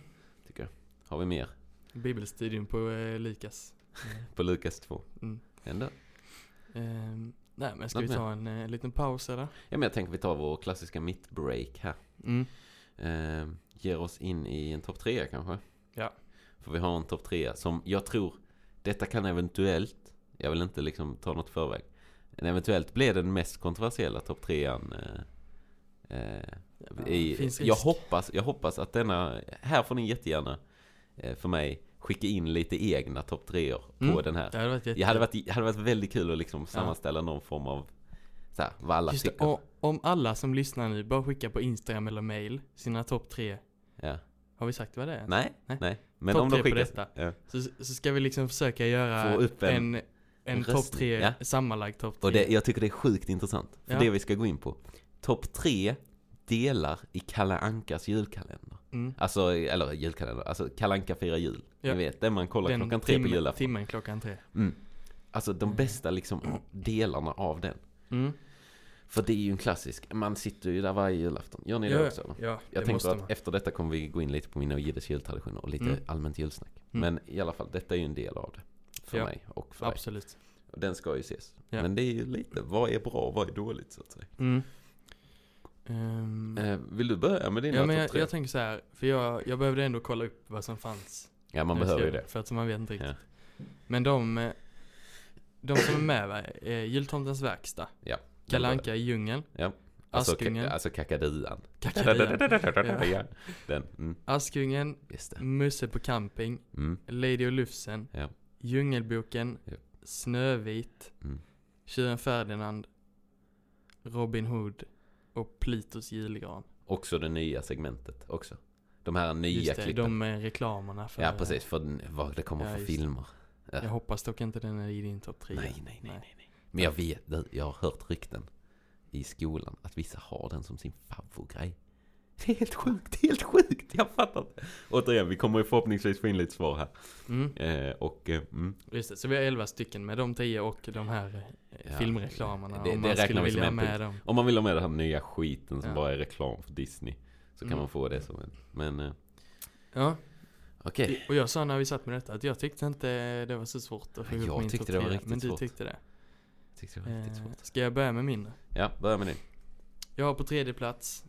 tycker jag. Har vi mer? Bibelstudion på eh, Lukas. På Lukas 2. Mm. Ändå. Ehm, nej men ska Något vi ta en eh, liten paus eller? Ja men jag tänker vi tar vår klassiska mittbreak här. Mm. Eh, ger oss in i en topp trea kanske. Ja. För vi har en topp trea som jag tror, detta kan eventuellt, jag vill inte liksom ta något förväg. Eventuellt blir den mest kontroversiella topp trean. Eh, eh, Ja, i, jag, hoppas, jag hoppas att denna, här får ni jättegärna eh, för mig skicka in lite egna topp treor på Mm. den här. Det hade varit jätte... Det hade varit, hade varit väldigt kul att liksom sammanställa någon form av så här, vad alla Just det, tycker. och, om alla som lyssnar nu bara skickar på Instagram eller mail sina topp tre. Ja. Har vi sagt vad det är? Nej, Nej. nej. Men Topp om de på skickar... detta. Ja. Så, så ska vi liksom försöka göra Få upp en- en, en, topp tre, ja. sammanlagd topp tre. Och det, jag tycker det är sjukt intressant. För Ja. det vi ska gå in på. Topp tre delar i Kalle Ankas julkalender. mm. Alltså, eller julkalender, alltså Kalle Anka firar jul. Ja. Ni vet, den man kollar Den klockan tre på timmen- julafton. Timmen klockan tre. Mm. Alltså de bästa liksom delarna av den. Mm. För det är ju en klassisk, man sitter ju där varje julafton. Gör ni det Ja, också? eller? Ja, Jag tänker att man. efter detta kommer vi gå in lite på mina och Jiddes jultraditioner och lite Mm. allmänt julsnack. Mm. Men i alla fall, detta är ju en del av det. För Ja. mig och för dig. Absolut. Och den ska ju ses. Ja. Men det är ju lite, vad är bra och vad är dåligt så att säga. Mm. Eh, vill du börja med dina ja men jag, jag tänker så här, för jag, jag behövde ändå kolla upp vad som fanns. ja, man behöver ju det. För att man vet inte riktigt. Ja. Men de, de som är med va, är Jultomtens verkstad, Ja. Kalle Anka i djungeln, Ja. Alltså, Askungen. ka- alltså kakaduan. Kakadian, ja. Den, mm, Askungen. Musse på camping, Mm, Lady och Lufsen, Ja. Djungelboken, Ja. Snövit, mm. Tjuren Ferdinand, Robin Hood och Plutos julgran. Också det nya segmentet också. De här nya Just det, klippen. de reklamerna för Ja, precis. För vad det kommer Ja, för filmer. Ja. Jag hoppas dock inte den är i din topp tre. Nej, nej, nej, nej, nej. Men jag vet, jag har hört rykten i skolan att vissa har den som sin favoritgrej. Det är helt sjukt, helt sjukt! Jag fattar inte. Återigen, vi kommer ju förhoppningsvis få in lite svar här. Mm, Eh, och, eh, mm, just det, så vi har elva stycken med de tio och de här eh, Ja, filmreklamerna. det- om det man skulle vilja ha med dem. om man vill ha med den här nya skiten som Ja. bara är reklam för Disney. Så kan Mm. man få det som en, men eh, Ja, okej. och jag sa när vi satt med detta att jag tyckte inte det var så svårt att få Jag ihop min tyckte det var riktigt Men du svårt. tyckte det. Jag tyckte det var riktigt Eh, svårt. ska jag börja med min? Ja, börja med din. Jag har på tredje plats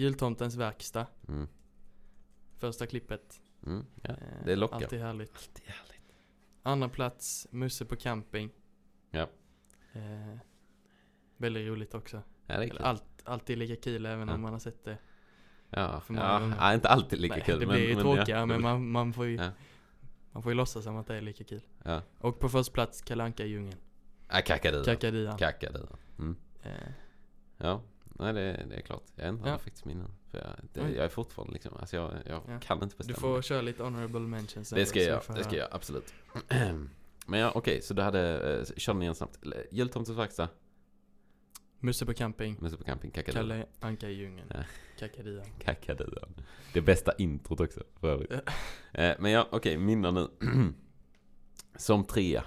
Jultomtens verkstad. Mm. Första klippet. Mm, ja, Eh, det lockar. Alltid härligt. Alltid härligt. Andra plats Musse på camping. Ja. Eh, väldigt roligt också. Ja, Eller allt, alltid lika kul även Ja. om man har sett det. Ja, ja, inte alltid lika Nej, kul. det men, blir ju men, tråkigare men man, man får ju. Man får ju låtsas som att det är lika kul. Och på första plats Kalle Anka i djungeln. ja kakadu. Kakaduan. Kakadu. Mm. Eh, Ja. Nej det, det är klart. Jag ändrade Ja. faktiskt mina. För jag, det, jag är fortfarande liksom, alltså jag, jag Ja. kan inte Du bestämma. får mig. köra lite honorable mentions. Det ska jag får det ska jag absolut. Men ja, okej, så du hade, eh, kör den igen snabbt. Jultomtens verkstad, Musse på camping. Musse på camping, Kakaduan. Kalle Anka i djungeln. Ja. Kakaduan. Kakaduan. Det bästa introt också, för övrigt. Eh, Men ja, okej, mina nu. Som trea,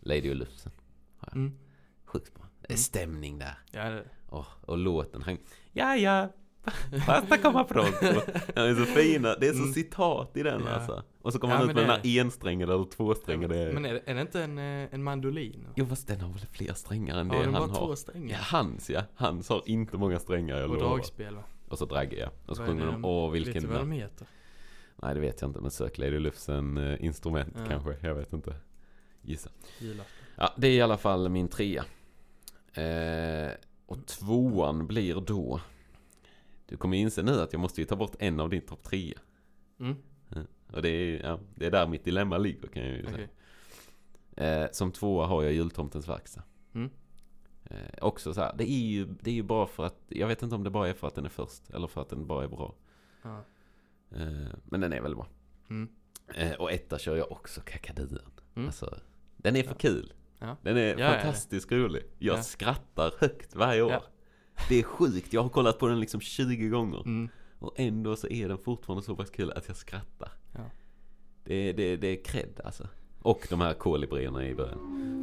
Lady och Lufsen. Mm. Sjukt bra. Det är Mm. stämning där. Ja, det, Åh, och låten, han... Ja, ja. Basta komma pronto. Den är så fina. Det är så Mm. citat i den Ja. alltså. Och så kommer Ja, han ut med det den här ensträngade eller tvåsträngade. Men är det, är det inte en, eh, en mandolin? Jo fast den har väl fler strängar än det den han bara har. två Ja, strängar? hans ja. Hans har inte många strängar jag och lovar. dragspel va? Och så draggar jag. Och så Vad är sjunger det de, åh Vet vilken... du vad de heter? Nej det vet jag inte, men sök Lady Lufsen eh, instrument Ja. kanske. Jag vet inte. Gissa. Julafton. Ja, det är i alla fall min trea. Eh, och tvåan blir då... Du kommer inse nu att jag måste ju ta bort en av din topp trea. Mm, Och det är, ja, det är där mitt dilemma ligger kan jag ju säga. okej. Eh, som tvåa har jag Jultomtens verkstad. Mm. Eh, också så här, det är, ju, det är ju bara för att, jag vet inte om det bara är för att den är först eller för att den bara är bra. Ja. Eh, men den är väldigt bra. Mm. Eh, och etta kör jag också Kakaduan. Mm. Alltså, den är för Ja. kul. Ja. Den är Ja, ja, ja. fantastiskt rolig. Jag Ja. skrattar högt varje år. Det är sjukt, jag har kollat på den liksom 20 gånger. Mm. Och ändå så är den fortfarande så pass kul att jag skrattar. Det, det, det är cred alltså. Och de här kolibrierna i början.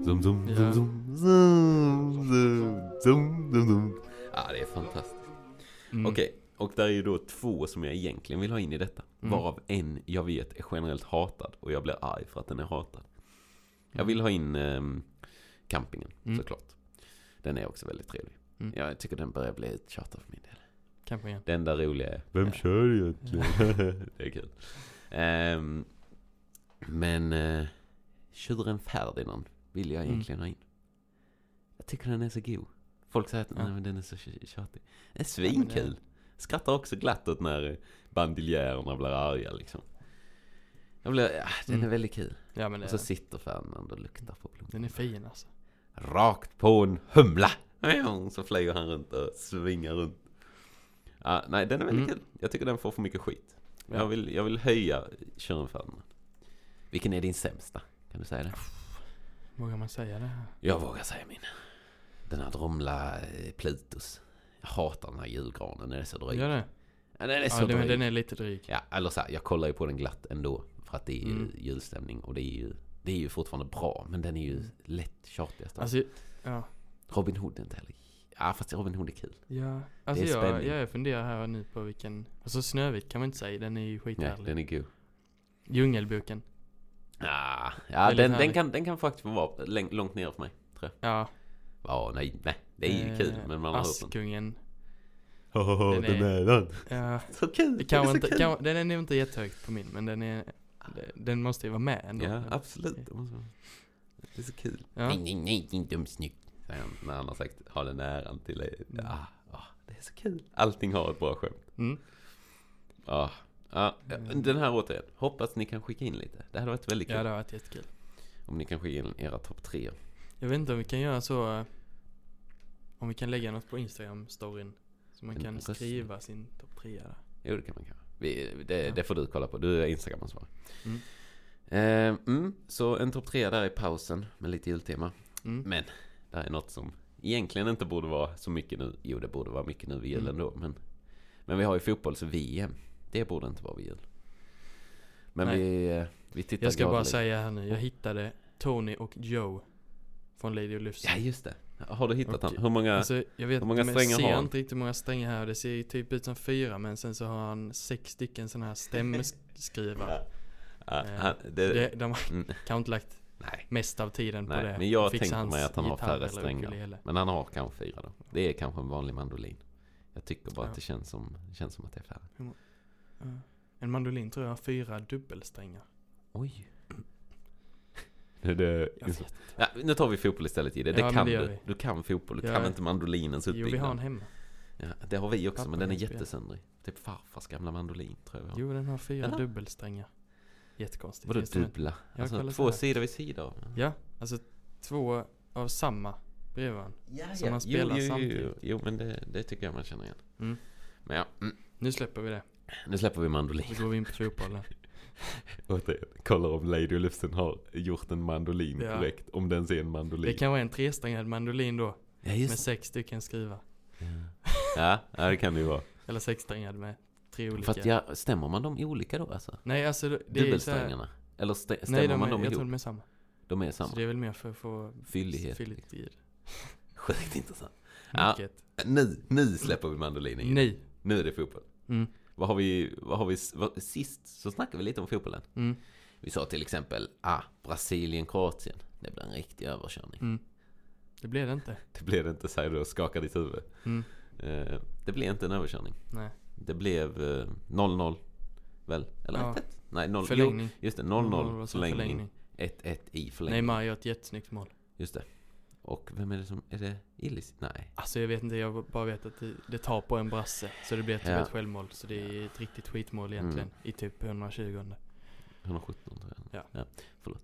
Zoom, zoom, Ja. zoom, zoom, zoom, zoom, zoom, zoom, zoom. Ja, det är fantastiskt. Mm. Okej, och där är ju då två som jag egentligen vill ha in i detta. Mm. Varav en jag vet är generellt hatad och jag blir arg för att den är hatad. Jag Mm. vill ha in ehm, campingen, Mm. såklart. Den är också väldigt trevlig. Mm. Jag tycker den börjar bli uttjatad för min del. Igen. Det enda roliga är Vem Ja. kör egentligen? det är kul. Ehm, men uh, Tjuren Ferdinand vill jag Mm. egentligen ha in. Jag tycker den är så god. Folk säger att Ja. nej, men den är så tj- tjatig. Den är svinkul. Skrattar också glatt åt när bandiljärerna blir arga liksom. Jag blir, ja, den är Mm. väldigt kul. Ja men det Och så är, sitter Ferdinand och luktar på blommor. den är fin alltså. Rakt på en humla! Så flyger han runt och svingar runt. Ja, nej, den är väldigt Mm. kul. Jag tycker den får för mycket skit. Ja. Jag, vill, jag vill höja Tjuren Ferdinand. Vilken är din sämsta? Kan du säga det? Vågar man säga det? Jag vågar säga min. Den här Dromla eh, Plutus. Jag hatar den här julgranen, den är så dryg. Gör det? Ja, den är så Ja, den, dryg. den är lite dryg. Ja, eller så här, jag kollar ju på den glatt ändå. För att det är ju Mm. julstämning och det är ju, det är ju fortfarande bra. Men den är ju lätt tjatigast. Alltså, ja. Robin Hood är inte heller... Ja, fast Robin Hood är kul. Ja, alltså är jag, spänning. jag funderar här nu på vilken, alltså Snövit kan man inte säga, den är ju Ja, skithärlig. den är god. Djungelboken. Ja, Väldigt den, den, kan, den kan faktiskt vara långt ner för mig. Ja. Ja, nej, nej. Det är ju eh, kul, men man har hört den. Askungen. Haha, den är- den. Ja, Så kul! det Den kan är så inte, kul. kan, den är nog inte jättehögt på min, men den är, den måste ju vara med ändå. Ja, absolut. Det, är så kul. Ja. Nej, nej, nej, din dum snygg. Säger han när han har sagt ha den äran till Mm. ah, ah, Det är så kul. Allting har ett bra skämt. Mm. Ah, ah, Mm. den här återigen. Hoppas ni kan skicka in lite. Det hade varit väldigt kul. Ja, det har varit jättekul. Om ni kan skicka in era topp tre. Jag vet inte om vi kan göra så, eh, om vi kan lägga något på Instagram-storyn. Så man En kan röst. skriva sin topp tre där. Jo, det kan man kanske. Vi, det, Ja. det får du kolla på. Du är Instagram-ansvarig. Mm. Eh, mm, så en topp tre där i pausen med lite jultema. Mm. Men det här är något som egentligen inte borde vara så mycket nu. Jo, det borde vara mycket nu vid julen Mm. då. Men, men vi har ju fotbolls-VM. Det borde inte vara vid jul. Men Nej. vi, eh, vi tittar Jag ska bara säga här nu, jag hittade Tony och Joe från Lady och Lufsen. Ja, just det. Har du hittat Och- han? Hur många? Alltså, jag vet hur många strängar jag har ser han? inte riktigt hur många strängar här. Det ser ju typ ut som fyra, men sen så har han sex stycken sådana här stämskrivare. Ja, Eh, han, det, det, de har mm, kanske inte lagt nej, mest av tiden på Nej, det. men jag tänker mig att han har färre strängar. ukulele. men han har kanske fyra då. Det är kanske en vanlig mandolin. Jag tycker bara Ja. att det känns som, känns som att det är färre. En mandolin tror jag har fyra dubbelsträngar. Oj. Det, vet. ja, nu tar vi fotboll istället i det. Det Ja, kan det du. Du kan fotboll. Du Ja. kan inte mandolinens Jo, vi har en uppbyggnad. hemma. Ja, det har vi också, Pappa men den är jättesöndrig. Typ farfars gamla mandolin, tror jag. Jo, den har fyra Eller? dubbelsträngar. Jättekonstigt. Vadå dubbla? Alltså två sidor vid sida av. Ja, alltså två av samma bredvid han. Ja, Som man spelar jo, jo, jo, samtidigt. jo, men det, det tycker jag man känner igen. Mm. Men ja, mm, Nu släpper vi det. nu släpper vi mandolin. Så går vi in på fotbollen. Återigen, kollar om Lady och Lufsen har gjort en mandolin Ja. korrekt. Om den ser en mandolin. Det kan vara en tresträngad mandolin då. Ja, Med sex stycken skruvar. ja, ja, det kan det ju vara. Eller sexsträngad med tre olika. För att ja, stämmer man dem olika då alltså? Nej alltså det det är Dubbelsträngarna? Eller stä- stämmer Nej de man är, dem jag ihop? tror de är samma. De är samma? Så det är väl mer för att få Fyllighet. i det. Sjukt intressant. Ja. Nu, nu släpper vi mandolinen. Nej. Nu är det fotboll. Mm. Vad har vi, vad har vi, vad, sist så snackade vi lite om fotbollen. Mm. Vi sa till exempel, ah, Brasilien, Kroatien. Det blir en riktig överkörning. Mm. Det blev det inte. Det blev det inte, säger du och skakar ditt huvud. Mm. Eh, det blev inte en överkörning. Nej. Det blev eh, 0-0, väl? Eller Ja. 1-1? Nej, 0 Förlängning. Jo, just det, 0-0, och sen förlängning. 1-1 i förlängning. Neymar gör ett jättesnyggt mål. Just det. Och vem är det som, är det Illis? Nej. Alltså jag vet inte, jag bara vet att det, det tar på en brasse. Så det blir typ Ja. ett självmål. Så det är ett riktigt skitmål egentligen. Mm. I typ 120 117 tror jag. Ja. förlåt.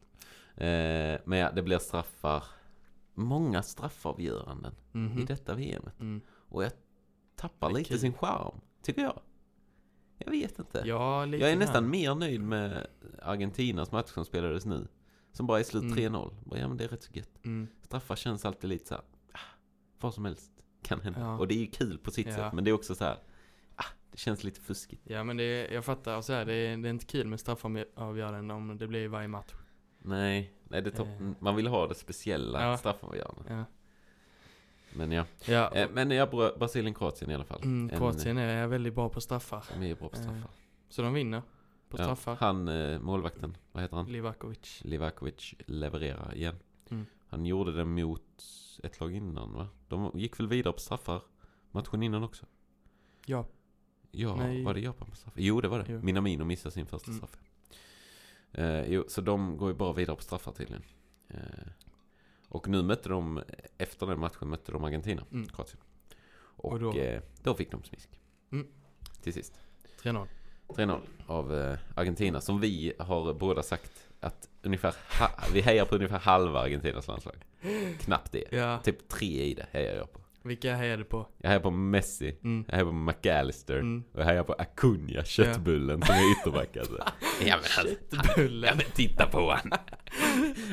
Eh, men ja, det blir straffar. Många straffavgöranden Mhm. i detta VMet. Mm. Och jag tappar lite kul. sin charm, tycker jag. Jag vet inte. Ja, jag är nästan mer nöjd med Argentinas match som spelades nu. Som bara är slut Mm. 3-0. Bara, Ja men det är rätt så gött. Mm. Straffar känns alltid lite så här, ah, vad som helst kan hända. Ja. Och det är ju kul på sitt Ja. sätt. Men det är också så här, ah, det känns lite fuskigt. Ja men det, jag fattar, så här, det, är, det är inte kul med straffavgöranden om det blir varje match. Nej, nej det tar, Eh. man vill ha det speciella Ja. straffavgörandet. Ja, Men ja. ja Eh, men ja, Bra- Brasilien-Kroatien i alla fall. mm, En- Kroatien är väldigt bra på straffar. De är bra på straffar. Eh, Så de vinner på Ja, straffar. han, eh, målvakten, vad heter han? Livakovic. Livakovic levererar igen. Mm. Han gjorde det mot ett lag innan va? De gick väl vidare på straffar matchen innan också? Ja. Ja, Nej. var det Japan på straffar? Jo, det var det. Jo. Minamino missade sin första Mm. straff. Eh, jo, så de går ju bara vidare på straffar tydligen. Eh, och nu mötte de, efter den matchen mötte de Argentina, Mm. Kroatien. Och, Och då- då? Eh, då fick de smisk. Mm. Till sist. 3-0. 3-0 av eh, Argentina som vi har båda sagt att ungefär vi hejar på ungefär halva Argentinas landslag. Knappt det. Ja, Typ tre i det hejar jag på. vilka hejade på? Jag hejar på Messi, Mm. jag hejar på McAllister Mm. och jag hejar på Acuna, köttbullen som är ytterback alltså. Ja men Köttbullen. ja, men titta på han.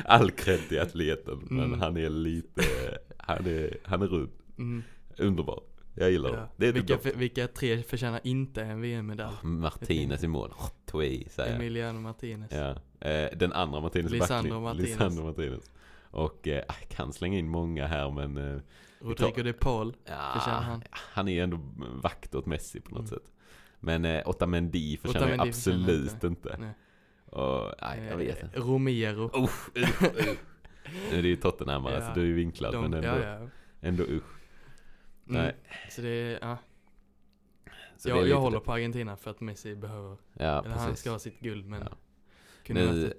All cred till atleten men Mm. han är lite, han är, han är rund. Mm. Underbar. Jag gillar Ja. det. Det är vilka, vilka, för, vilka tre förtjänar inte en VM-medalj? Martinez i mål. Tui säger jag. Emiliano Martinez. Ja, eh, den andra Martinez Lisandro. Martinez. Lisandro Martinez. Och eh, jag kan slänga in många här men eh, Rodrigo de Paul. ja, Förtjänar han? han är ju ändå vakt åt Messi på något Mm. sätt. Men eh, Otamendi förtjänar Otamendi förtjänar absolut inte. inte. Nej. Och, nej, jag vet inte. Eh, Romero. Usch, usch, usch. Nu är det ju Tottenham Ja, så du är ju vinklad De, men ändå, ja, ja. ändå usch. Mm. Nej. Så det är, ja. Så jag, jag håller det. på Argentina för att Messi behöver, Ja, eller han ska ha sitt guld men Ja. kunde Nu-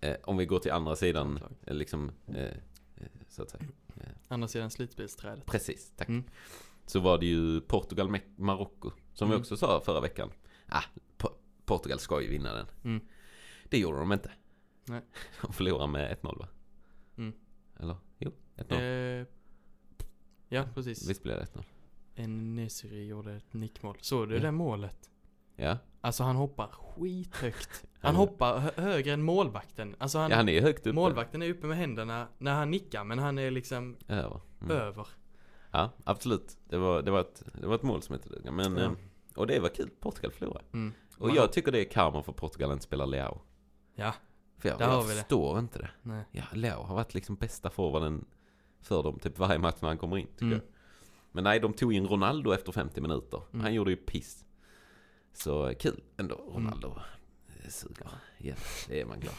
Eh, om vi går till andra sidan, eh, liksom, eh, eh, så att säga. Andra sidan slutspelsträdet. Precis, tack. Mm. Så var det ju Portugal, Me- Marocko. Som vi Mm. också sa förra veckan. Ah, Po- Portugal ska ju vinna den. Mm. Det gjorde de inte. Nej. De förlorade med 1-0 va? Mm. Eller? Jo, 1-0. Ja, precis. Visst blev det 1-0? En Nesiri gjorde ett nickmål. Såg du Ja. det målet? Ja. Alltså han hoppar skithögt. Han hoppar hö- högre än målvakten. Alltså han, ja, han är högt uppe. målvakten är uppe med händerna när han nickar men han är liksom Över. Mm. över. Ja, absolut. Det var, det, var ett, det var ett mål som hette duga. Men, Ja. eh, och det var kul. Portugal förlorade. Mm. Och Man- jag tycker det är karma för Portugal att inte spela Leao. Ja, För jag, Där har jag vi det. förstår inte det. nej. Ja, Leao har varit liksom bästa forwarden för dem typ varje match när han kommer in tycker Mm. jag. Men nej, de tog in Ronaldo efter 50 minuter. Mm. Han gjorde ju piss. Så kul ändå. Ronaldo mm. suger igen. Det är man glad.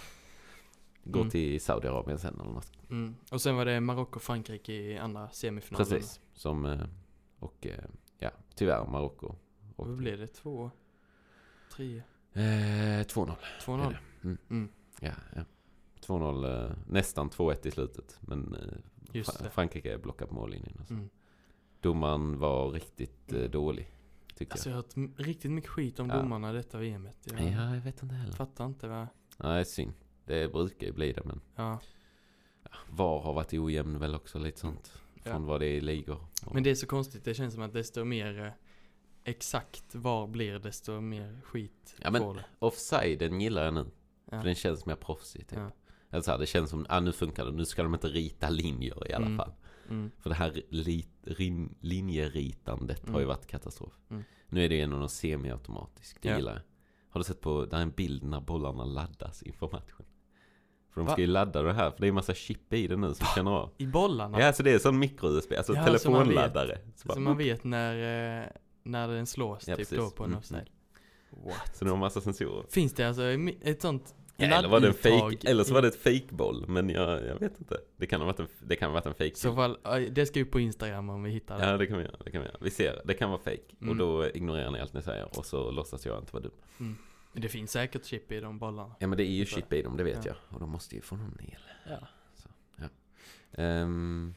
Gå Mm. till Saudiarabien sen eller något. Mm. Och sen var det Marocko-Frankrike i andra semifinalen. Precis. Som, eh, och eh, ja, tyvärr Marocko. Och, Vad blev det? Två? Tre? eh, 2-0. 2-0? Är Mm. Mm. Ja, ja. 2-0, eh, nästan 2-1 i slutet. Men Fra- det. Frankrike blockade på mållinjen. Alltså. Mm. Domaren var riktigt eh, dålig. Tycker Alltså jag har hört riktigt mycket skit om Ja. domarna i detta VMet. Jag jag. Ja, jag vet inte heller. fattar inte vad... Nej, synd. Det brukar ju bli det, men Ja. VAR har varit ojämn väl också, lite sånt. från vad det är i ligor. Och- Men det är så konstigt, det känns som att desto mer eh, exakt var blir desto mer skit Ja, men- det. Offsiden gillar jag nu. Ja. För den känns mer proffsig typ. Ja. Eller så här, det känns som, ah, nu funkar det, nu ska de inte rita linjer i alla Mm. fall. Mm. För det här li, rin, linjeritandet har ju Mm. varit katastrof. Mm. Nu är det ju ändå något semiautomatiskt, det Ja. gillar jag. Har du sett på, där är en bild när bollarna laddas inför matchen. För de Va? ska ju ladda det här, för det är en massa chip i det nu som känner av. I bollarna? Ja, så det är sån mikro-USB, alltså Ja, så man vet. telefonladdare. Så, bara, Så man vet när, eh, när den slås Ja, typ precis. då på en Mm, offside. What? så det har massa sensorer. Finns det alltså ett sånt Ja, eller var det en fake, eller så var det ett fake-boll, men jag, jag vet inte. Det kan ha varit en, det kan ha varit en fake så fall, det ska ju på Instagram om vi hittar det. Ja, det kan vi göra. Det kan vi göra. Vi ser, det kan vara fake. Och Mm. då ignorerar ni allt ni säger och så låtsas jag inte vara dum. Det finns säkert chip i de bollarna. Ja men det är ju chip i dem, det vet Ja. jag. Och de måste ju få någon el. Ja. Så, ja. Ehm,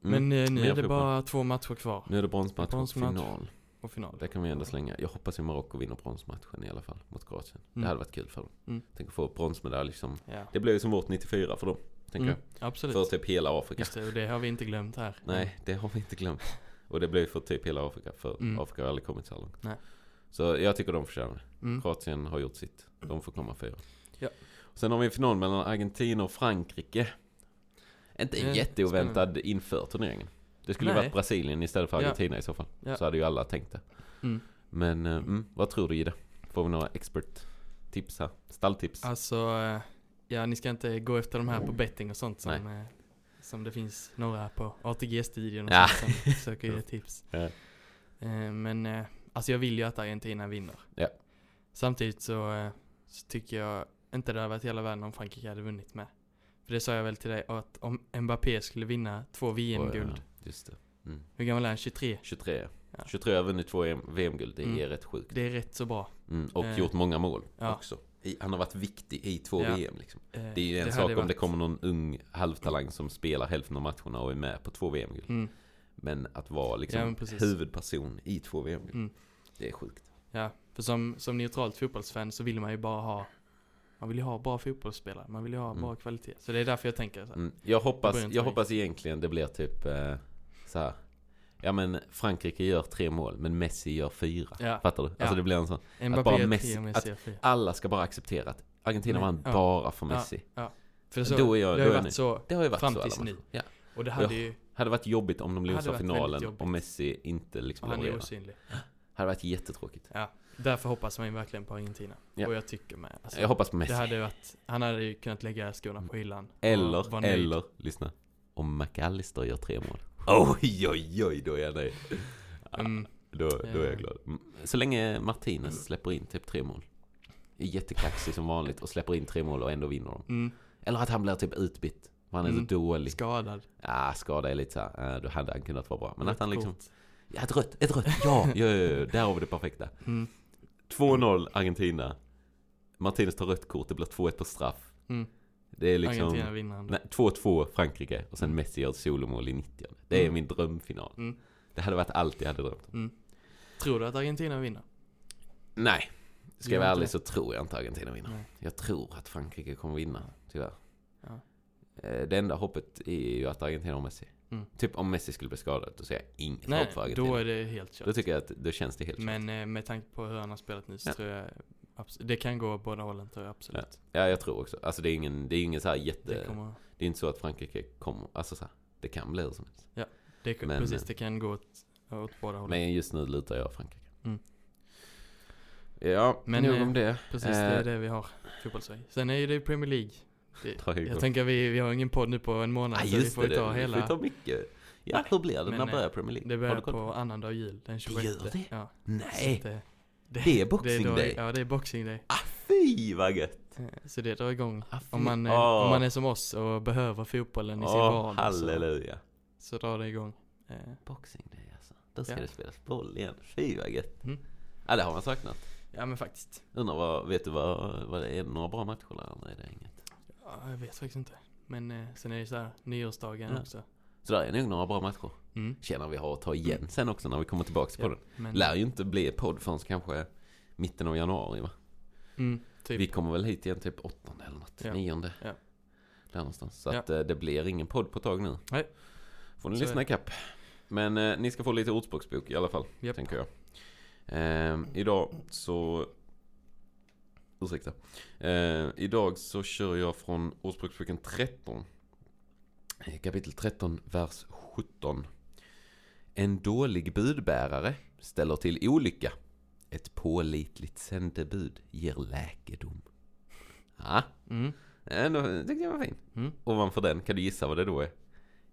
Men mm. eh, nu är det bara två matcher kvar Nu är det bronsmatch och final. På final. Det kan vi ändå slänga. Jag hoppas ju Marocko vinner bronsmatchen i alla fall mot Kroatien. Det Mm. hade varit kul för dem. Mm. Tänk att få bronsmedalj som... Ja. Det blev ju som vårt 94 för dem, tänker Mm, absolut. jag. För typ hela Afrika. Just det, och det har vi inte glömt här. Nej, det har vi inte glömt. Och det blev för typ hela Afrika, för Mm. Afrika har aldrig kommit så här långt. Nej. Så jag tycker de förtjänar det. Mm. Kroatien har gjort sitt. De får komma fyra. Ja. Sen har vi en final mellan Argentina och Frankrike. Inte Eh, jätteoväntad inför turneringen. Det skulle Nej. varit Brasilien istället för Ja. Argentina i så fall. Ja. Så hade ju alla tänkt det. Mm. Men eh, mm, vad tror du i det? Får vi några expert-tips här? Stalltips? Alltså, eh, ja ni ska inte gå efter de här på betting och sånt som, eh, som det finns några på ATG-studion och Ja. sånt som försöker ge tips. Ja. Men alltså jag vill ju att Argentina vinner. Ja. Samtidigt så, så tycker jag inte det hade varit hela världen om Frankrike hade vunnit med. För det sa jag väl till dig, att om Mbappé skulle vinna två VM-guld. Och, ja, just det. Mm. Hur gammal är han? 23? 23. Ja. 23 har vunnit två VM-guld. Det Mm. är rätt sjukt. Det är rätt så bra. Mm. Och Eh, gjort många mål ja. också. I, han har varit viktig i två Ja. VM liksom. Eh, Det är ju en hade sak om det varit- kommer någon ung halvtalang som spelar hälften av matcherna och är med på två VM-guld. Mm, Men att vara liksom huvudperson i två VM-guld. mm. Det är sjukt. Ja, för som, som neutralt fotbollsfan så vill man ju bara ha Man vill ju ha bra fotbollsspelare, man vill ju ha Mm. bra kvalitet. Så det är därför jag tänker så här. Mm. Jag, hoppas, Det jag hoppas egentligen det blir typ eh, så här. Ja men Frankrike gör tre mål men Messi gör fyra. Ja. Fattar du? Ja. Alltså det blir en sån. Mbappé bara Messi- Messi fyra. Alla ska bara acceptera att Argentina Nej, vann ja. bara för Ja. Messi. För så, Då är jag- det har ju varit så Det har ju varit fram så tills nu. Ja. Och det Ja. hade ju, Hade varit jobbigt om de väldigt finalen och Messi inte liksom han är osynlig. Hade varit jättetråkigt. Ja, därför hoppas man ju verkligen på Argentina. Ja. Och jag tycker med. Alltså, Jag hoppas på Messi. det hade varit, han hade ju kunnat lägga skorna på hyllan. Eller, eller, lyssna. Om McAllister gör tre mål. Oj, oj, oj, då är jag nöjd. Ja, Mm, Då, då är jag Eh. glad. Mm, Så länge Martinez släpper in typ tre mål. Är jättekaxig som vanligt och släpper in tre mål och ändå vinner de. mm, Eller att han blir typ utbytt. Han är Mm. så dålig. skadad. Ja, skada är lite såhär, äh, då hade han kunnat vara bra. Men att Rött han liksom, kort. ja ett rött, ett rött, ja, ja, ja, ja, där har vi det perfekta. Mm, 2-0 Argentina. Martinez tar rött kort, det blir 2-1 på straff. mm. Det är liksom, Argentina vinner ändå. nej, 2-2 Frankrike och sen Messi gör ett solomål i 90 Det är Mm. min drömfinal. Mm. Det hade varit allt jag hade drömt om. Mm. Tror du att Argentina vinner? Nej, ska jag vara ärlig så tror jag inte Argentina vinner. Nej. Jag tror att Frankrike kommer vinna, tyvärr. Ja. Eh, Det enda hoppet är ju att Argentina har Messi. Mm. Typ om Messi skulle bli skadad, då ser jag inget Nej, hopp för Argentina. då är det helt kört. Då tycker jag att då känns det helt Men eh, med tanke på hur han har spelat nu så Ja. tror jag Det kan gå båda hållen tror jag absolut. Ja, jag tror också. Alltså det är ingen, det är ingen så här jätte... Det Det, kommer, är inte så att Frankrike kommer, alltså så här, det kan bli hur som helst. det, Men- precis, det kan gå åt, åt båda hållen. Men just nu lutar jag Frankrike. Mm. Ja, Men, nog eh, om det. Precis, det är Eh, det vi har fotbolls Sen är ju det Premier League. Det, jag tänker vi, vi har ingen podd nu på en månad Ja, så vi får det. ta det. hela. Vi får ta mycket. Ja, hur blir det? Men, När eh, börjar Premier League? Det börjar på annandag jul, den 26. gör det? Ja, Nej! Det, Det är Boxing då- Day. Ja, det är Boxing Day. Ah, fy vad gött! Så det drar igång. Ah. Om man, Åh. om man är som oss och behöver fotbollen i sin Åh, vardag så, halleluja. så drar det igång. Eh, Boxing Day alltså. Då ska Ja. det spelas boll igen. Fy vad gött. Mm. Ja, det har man saknat. Ja men faktiskt. Undrar vad, vet du vad, vad det är? Några bra matcher eller är det inget? Ja, jag vet faktiskt inte. Men eh, sen är det så här nyårsdagen Ja. också. Så där är nog några bra matcher. Mm. Känner vi har att ta igen sen också när vi kommer tillbaka på Ja, den. Men, Lär ju inte bli podd förrän kanske mitten av januari va? mm, typ. Vi kommer väl hit igen typ åttonde eller något, Ja. nionde. Ja. Där någonstans. Så Ja. att eh, det blir ingen podd på ett tag nu. Nej. Får ni Så lyssna ikapp. Men eh, ni ska få lite ordspråksbok i alla fall, Japp. tänker jag. Eh, idag så... Ursäkta. Eh, idag så kör jag från Ordspråksboken 13. Eh, Kapitel 13, vers 17. En dålig budbärare ställer till olycka. Ett pålitligt sändebud ger läkedom. Ja, Mm. ändå tyckte jag var fin. Mm. Ovanför den, kan du gissa vad det då är?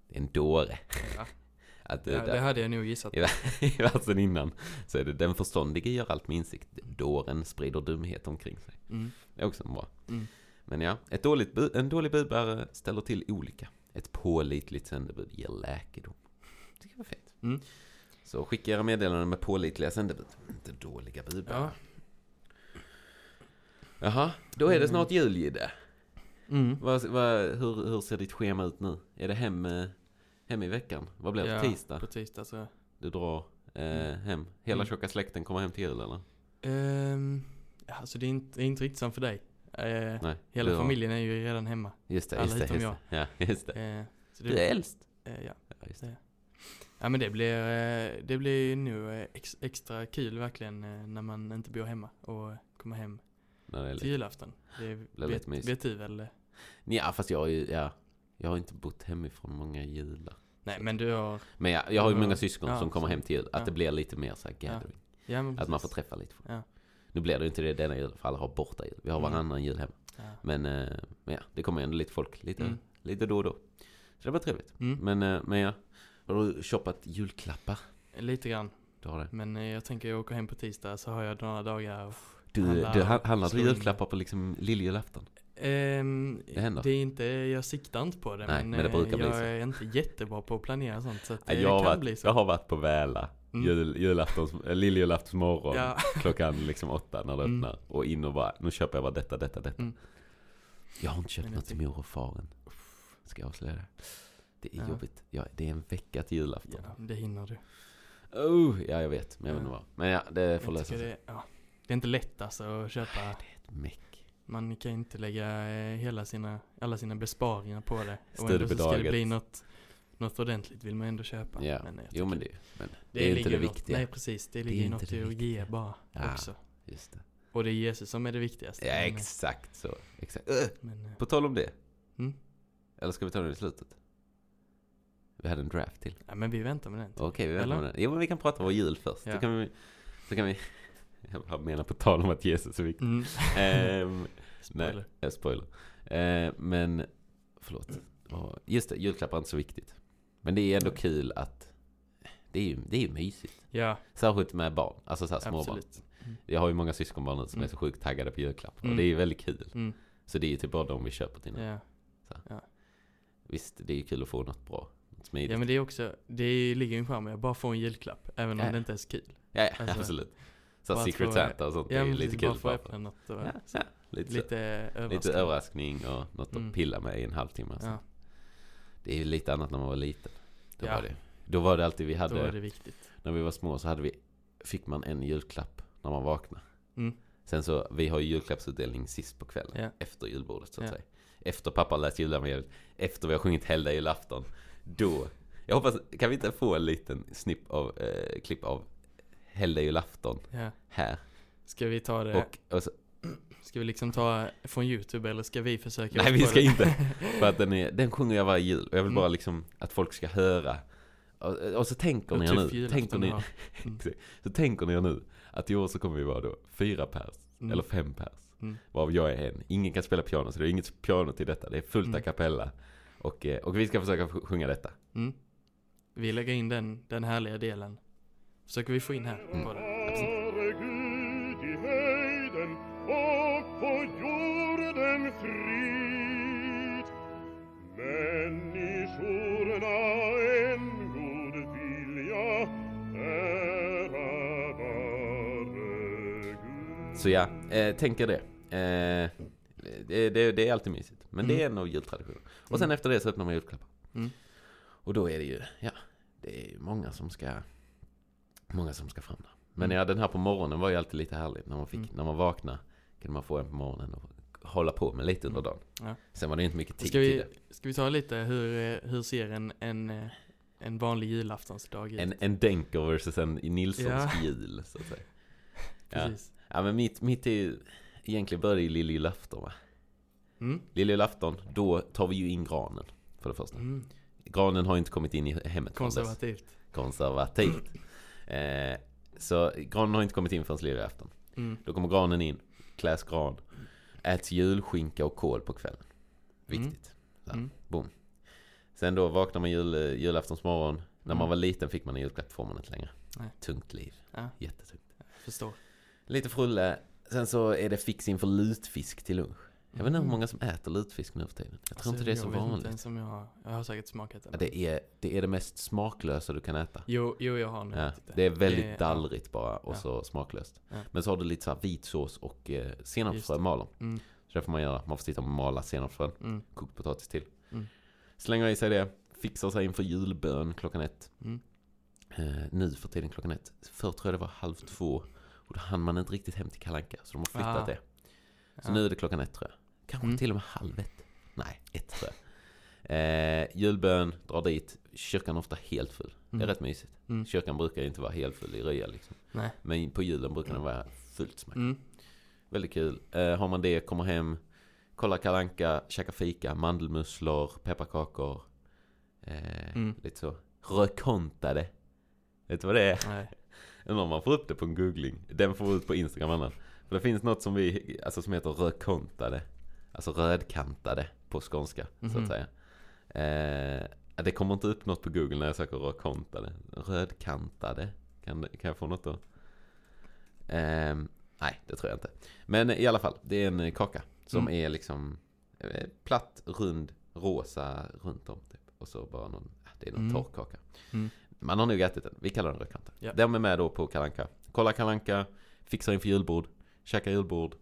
Det är en dåre. Ja. Att det, Ja, det hade jag nog gissat. i, versen innan så är det den förståndige gör allt med insikt. Dåren sprider dumhet omkring sig. Mm. Det är också bra. Mm. Men ja, ett dåligt en dålig budbärare ställer till olycka. Ett pålitligt sändebud ger läkedom. Tycker jag var fint. Mm. Så skicka era meddelanden med pålitliga sändebud. Inte dåliga budbärare. Ja. Jaha, då är det Mm. snart jul Jidde. Mm. Vad, vad, hur, hur ser ditt schema ut nu? Är det hem, eh, hem i veckan? Vad blir det? Ja, Tisdag? På tisdag så. Du drar eh, hem? Hela Mm. tjocka släkten kommer hem till jul eller? Ja, alltså det är inte, det är inte riktigt som för dig. Eh, Nej. hela du har- familjen är ju redan hemma. Just det, alla just det. utom Just det. Ja, just det. Eh, så det, Du är äldst. eh, ja. Ja, just det. ja men det blir, eh, det blir nu eh, ex, extra kul verkligen eh, när man inte bor hemma och kommer hem När det är till lite. julafton. Det Blir vet, lite mysigt. vet du väl? eh? Ja, fast jag har ju, ja. Jag har inte bott hemifrån många jular. Nej men du har, Men jag, jag har ju Ja, många syskon ja, som kommer hem till jul. Att ja. det blir lite mer så här gathering. ja men Att man får precis. träffa lite folk. Ja. Nu blir det inte det denna jul, för alla har borta jul. Vi har Mm. varannan jul hemma. Ja. Men, eh, men ja, det kommer ändå lite folk. Lite, Mm. lite då och då. Så det var trevligt. Mm. Men, eh, men ja. Har du shoppat julklappar? Lite grann. Du har det? Men eh, jag tänker jag åker hem på tisdag så har jag några dagar. Du, du han- handlar du julklappar på liksom lilljulafton? Ehm, Det händer. det är inte, jag siktar inte på det Nej, men, men det brukar eh, bli jag så. är inte jättebra på att planera sånt så att det jag, kan varit, bli så. jag har varit på Väla Mm. jul, julaftons, äh, lilljulaftons morgon Ja. klockan liksom åtta när det Mm. öppnar och in och bara, nu köper jag bara detta, detta, detta. Mm. Jag har inte köpt något till mor och far än. Ska jag avslöja det? Det är Ja. jobbigt. Ja, det är en vecka till julafton. ja, det hinner du. Oh, ja, jag vet. Men jag vet inte vad. Men ja, det får lösa sig. det, ja, det är inte lätt alltså att köpa. Ett meck. Man kan inte lägga eh, hela sina, alla sina besparingar på det. Och ändå så ska det bli något, något ordentligt vill man ändå köpa. Ja. Men Jo, men det, men det, är inte det något- viktiga. Nej precis, det är ligger inte något det i att ge bara Ja. också. Just det. Och det är Jesus som är det viktigaste. Ja, eh, exakt så. Exakt. Men, eh, på tal om det. Mm. Eller ska vi ta det i slutet? Vi hade en draft till. ja, men vi väntar med den. Okej, vi väntar Eller? med det. Jo, men vi kan prata om vår jul först. Ja. Så kan vi... Så kan vi jag menar på tal om att Jesus är viktig. Mm. Ehm, Spoiler. nej, jag spoiler. Ehm, men, förlåt. Just det, julklappar är inte så viktigt. Men det är ändå kul att... Det är ju, det är ju mysigt. Ja, Särskilt med barn, alltså såhär småbarn. Mm. Jag har ju många syskonbarn nu som Mm. är så sjukt taggade på julklappar. Och Mm. det är ju väldigt kul. Mm. Så det är ju typ bara de vi köper till nu. Ja. Visst, det är ju kul att få något bra. Något smidigt. ja, men det är också, det ligger ju en charm i att bara få en julklapp. Även om Ja. det inte är så kul. Ja, ja Alltså, absolut. Så Secret Santa och sånt Ja, är ju lite kul. bara få bara för- öppna något och Ja, ja, lite, så. lite överraskande. lite överraskning och något att pilla med i en halvtimme. Ja. Det är ju lite annat när man var liten. Då, Ja. var, det, då var det alltid vi då hade, är det viktigt. när vi var små så hade vi, fick man en julklapp när man vaknade. Mm. Sen så, vi har ju julklappsutdelning sist på kvällen. Ja. Efter julbordet så att Ja. säga. Efter pappa läst julevangeliet. Efter vi har sjungit Helgdag julafton. Då, jag hoppas, kan vi inte få en liten snipp av, eh, klipp av Helgdag julafton Ja. här? Ska vi ta det, Och, och så, ska vi liksom ta från youtube eller ska vi försöka Nej, vi ska inte. För att den, är, den sjunger jag varje jul. Och jag vill Mm. bara liksom att folk ska höra. Och, och så tänker ni tuff nu. Tänker ni. Mm. så tänker ni nu att i år så kommer vi vara då fyra pers. Mm. Eller fem pers. Mm. Varav jag är en. Ingen kan spela piano så det är inget piano till detta. Det är fullt Mm. a cappella. Och, eh, och vi ska försöka sj- sjunga detta. Mm. Vi lägger in den, den härliga delen. Försöker vi få in här Mm. på den. Frid. Människorna en god vilja ära vare Gud. Så ja, eh, tänker det. Eh, det, det. Det är alltid mysigt. Men det är en av jultraditionerna. Och sen Mm. efter det så öppnar man julklappar. Mm. Och då är det ju, ja, det är ju många som ska, många som ska fram där. Men Mm. ja, den här på morgonen var ju alltid lite härligt. När man fick, Mm. när man vaknade kunde man få en på morgonen och hålla på med lite under dagen. Ja. Sen var det inte mycket tid Ska till vi, det. ska vi ta lite hur, eh, hur ser en, en, eh, en vanlig julaftonsdag ut. En, en Denker versus en Nilssons Ja. jul, så att säga. Ja. Precis. Ja, men mitt, mitt är ju... Egentligen börjar ju lilljulafton, va? Mm. Lilljulafton, då tar vi ju in granen, för det första. Mm. Granen har inte kommit in i hemmet. Konservativt. Konservativt. Eh, så granen har inte kommit in förrän lilljulafton. Mm. Då kommer granen in, kläs gran, äts julskinka och kål på kvällen. Viktigt. Så, Mm. Boom. Sen då vaknar man jul, julaftonsmorgon. När man Mm. var liten fick man en julklapp, får man inte längre. Nej. Tungt liv. Ja, Jättetungt. förstår. Lite frulle. Sen så är det fix inför lutfisk till lunch. Jag vet inte hur Mm. många som äter lutfisk nu för tiden. Jag tror Alltså, inte det är så inte vanligt. ens om jag jag har säkert smakat det. Ja, det, är, det är det mest smaklösa du kan äta. Jo, jo, jag har nog Ja, det. det är väldigt Det är- dallrigt bara och Ja. så smaklöst. Ja. Men så har du lite så här vit sås och eh, senapsfrö maler. Mm, Så det får man göra. Man får sitta och mala senapsfrön. mm, Kokt potatis till. Mm. Slänger i sig det. Fixar sig inför julbön klockan ett. mm. Eh, nu för tiden klockan ett. Förr tror jag det var halv två. Och då hann man inte riktigt hem till Kalanka Så de har flyttat Ah. det. Så Ja. nu är det klockan ett tror jag. Kanske Mm. till och med halv ett. Nej, ett tror jag. Eh, julbön, drar dit. Kyrkan är ofta helt full. Det är Mm. rätt mysigt. Mm. Kyrkan brukar inte vara helt full i Röja liksom. Nej. Men på julen brukar den vara fullt smack. Mm. Väldigt kul. Eh, har man det, kommer hem, kollar kalanka, käkar fika, mandelmusslor, pepparkakor. Eh, Mm. Lite så. Rödkontade. Vet du vad det är? Nej. Undrar om man får upp det på en googling. Den får vi ut på Instagram annars. För det finns något som vi, alltså som heter rödkontade. Alltså rödkantade på skånska så Mhm. att säga. Eh, det kommer inte upp något på google när jag söker rödkontade. Rödkantade. Kan, kan jag få något då? Ehm, nej, det tror jag inte. Men i alla fall, det är en eh, kaka. Som Mm. är liksom eh, platt, rund, rosa runt om. Typ. Och så bara någon, det är någon Mm. torr kaka. Mm. Man har nog ätit den. Vi kallar den rödkanta. Ja. Den är med då på kalanka. Kolla kalanka, fixar inför julbord, käkar julbord,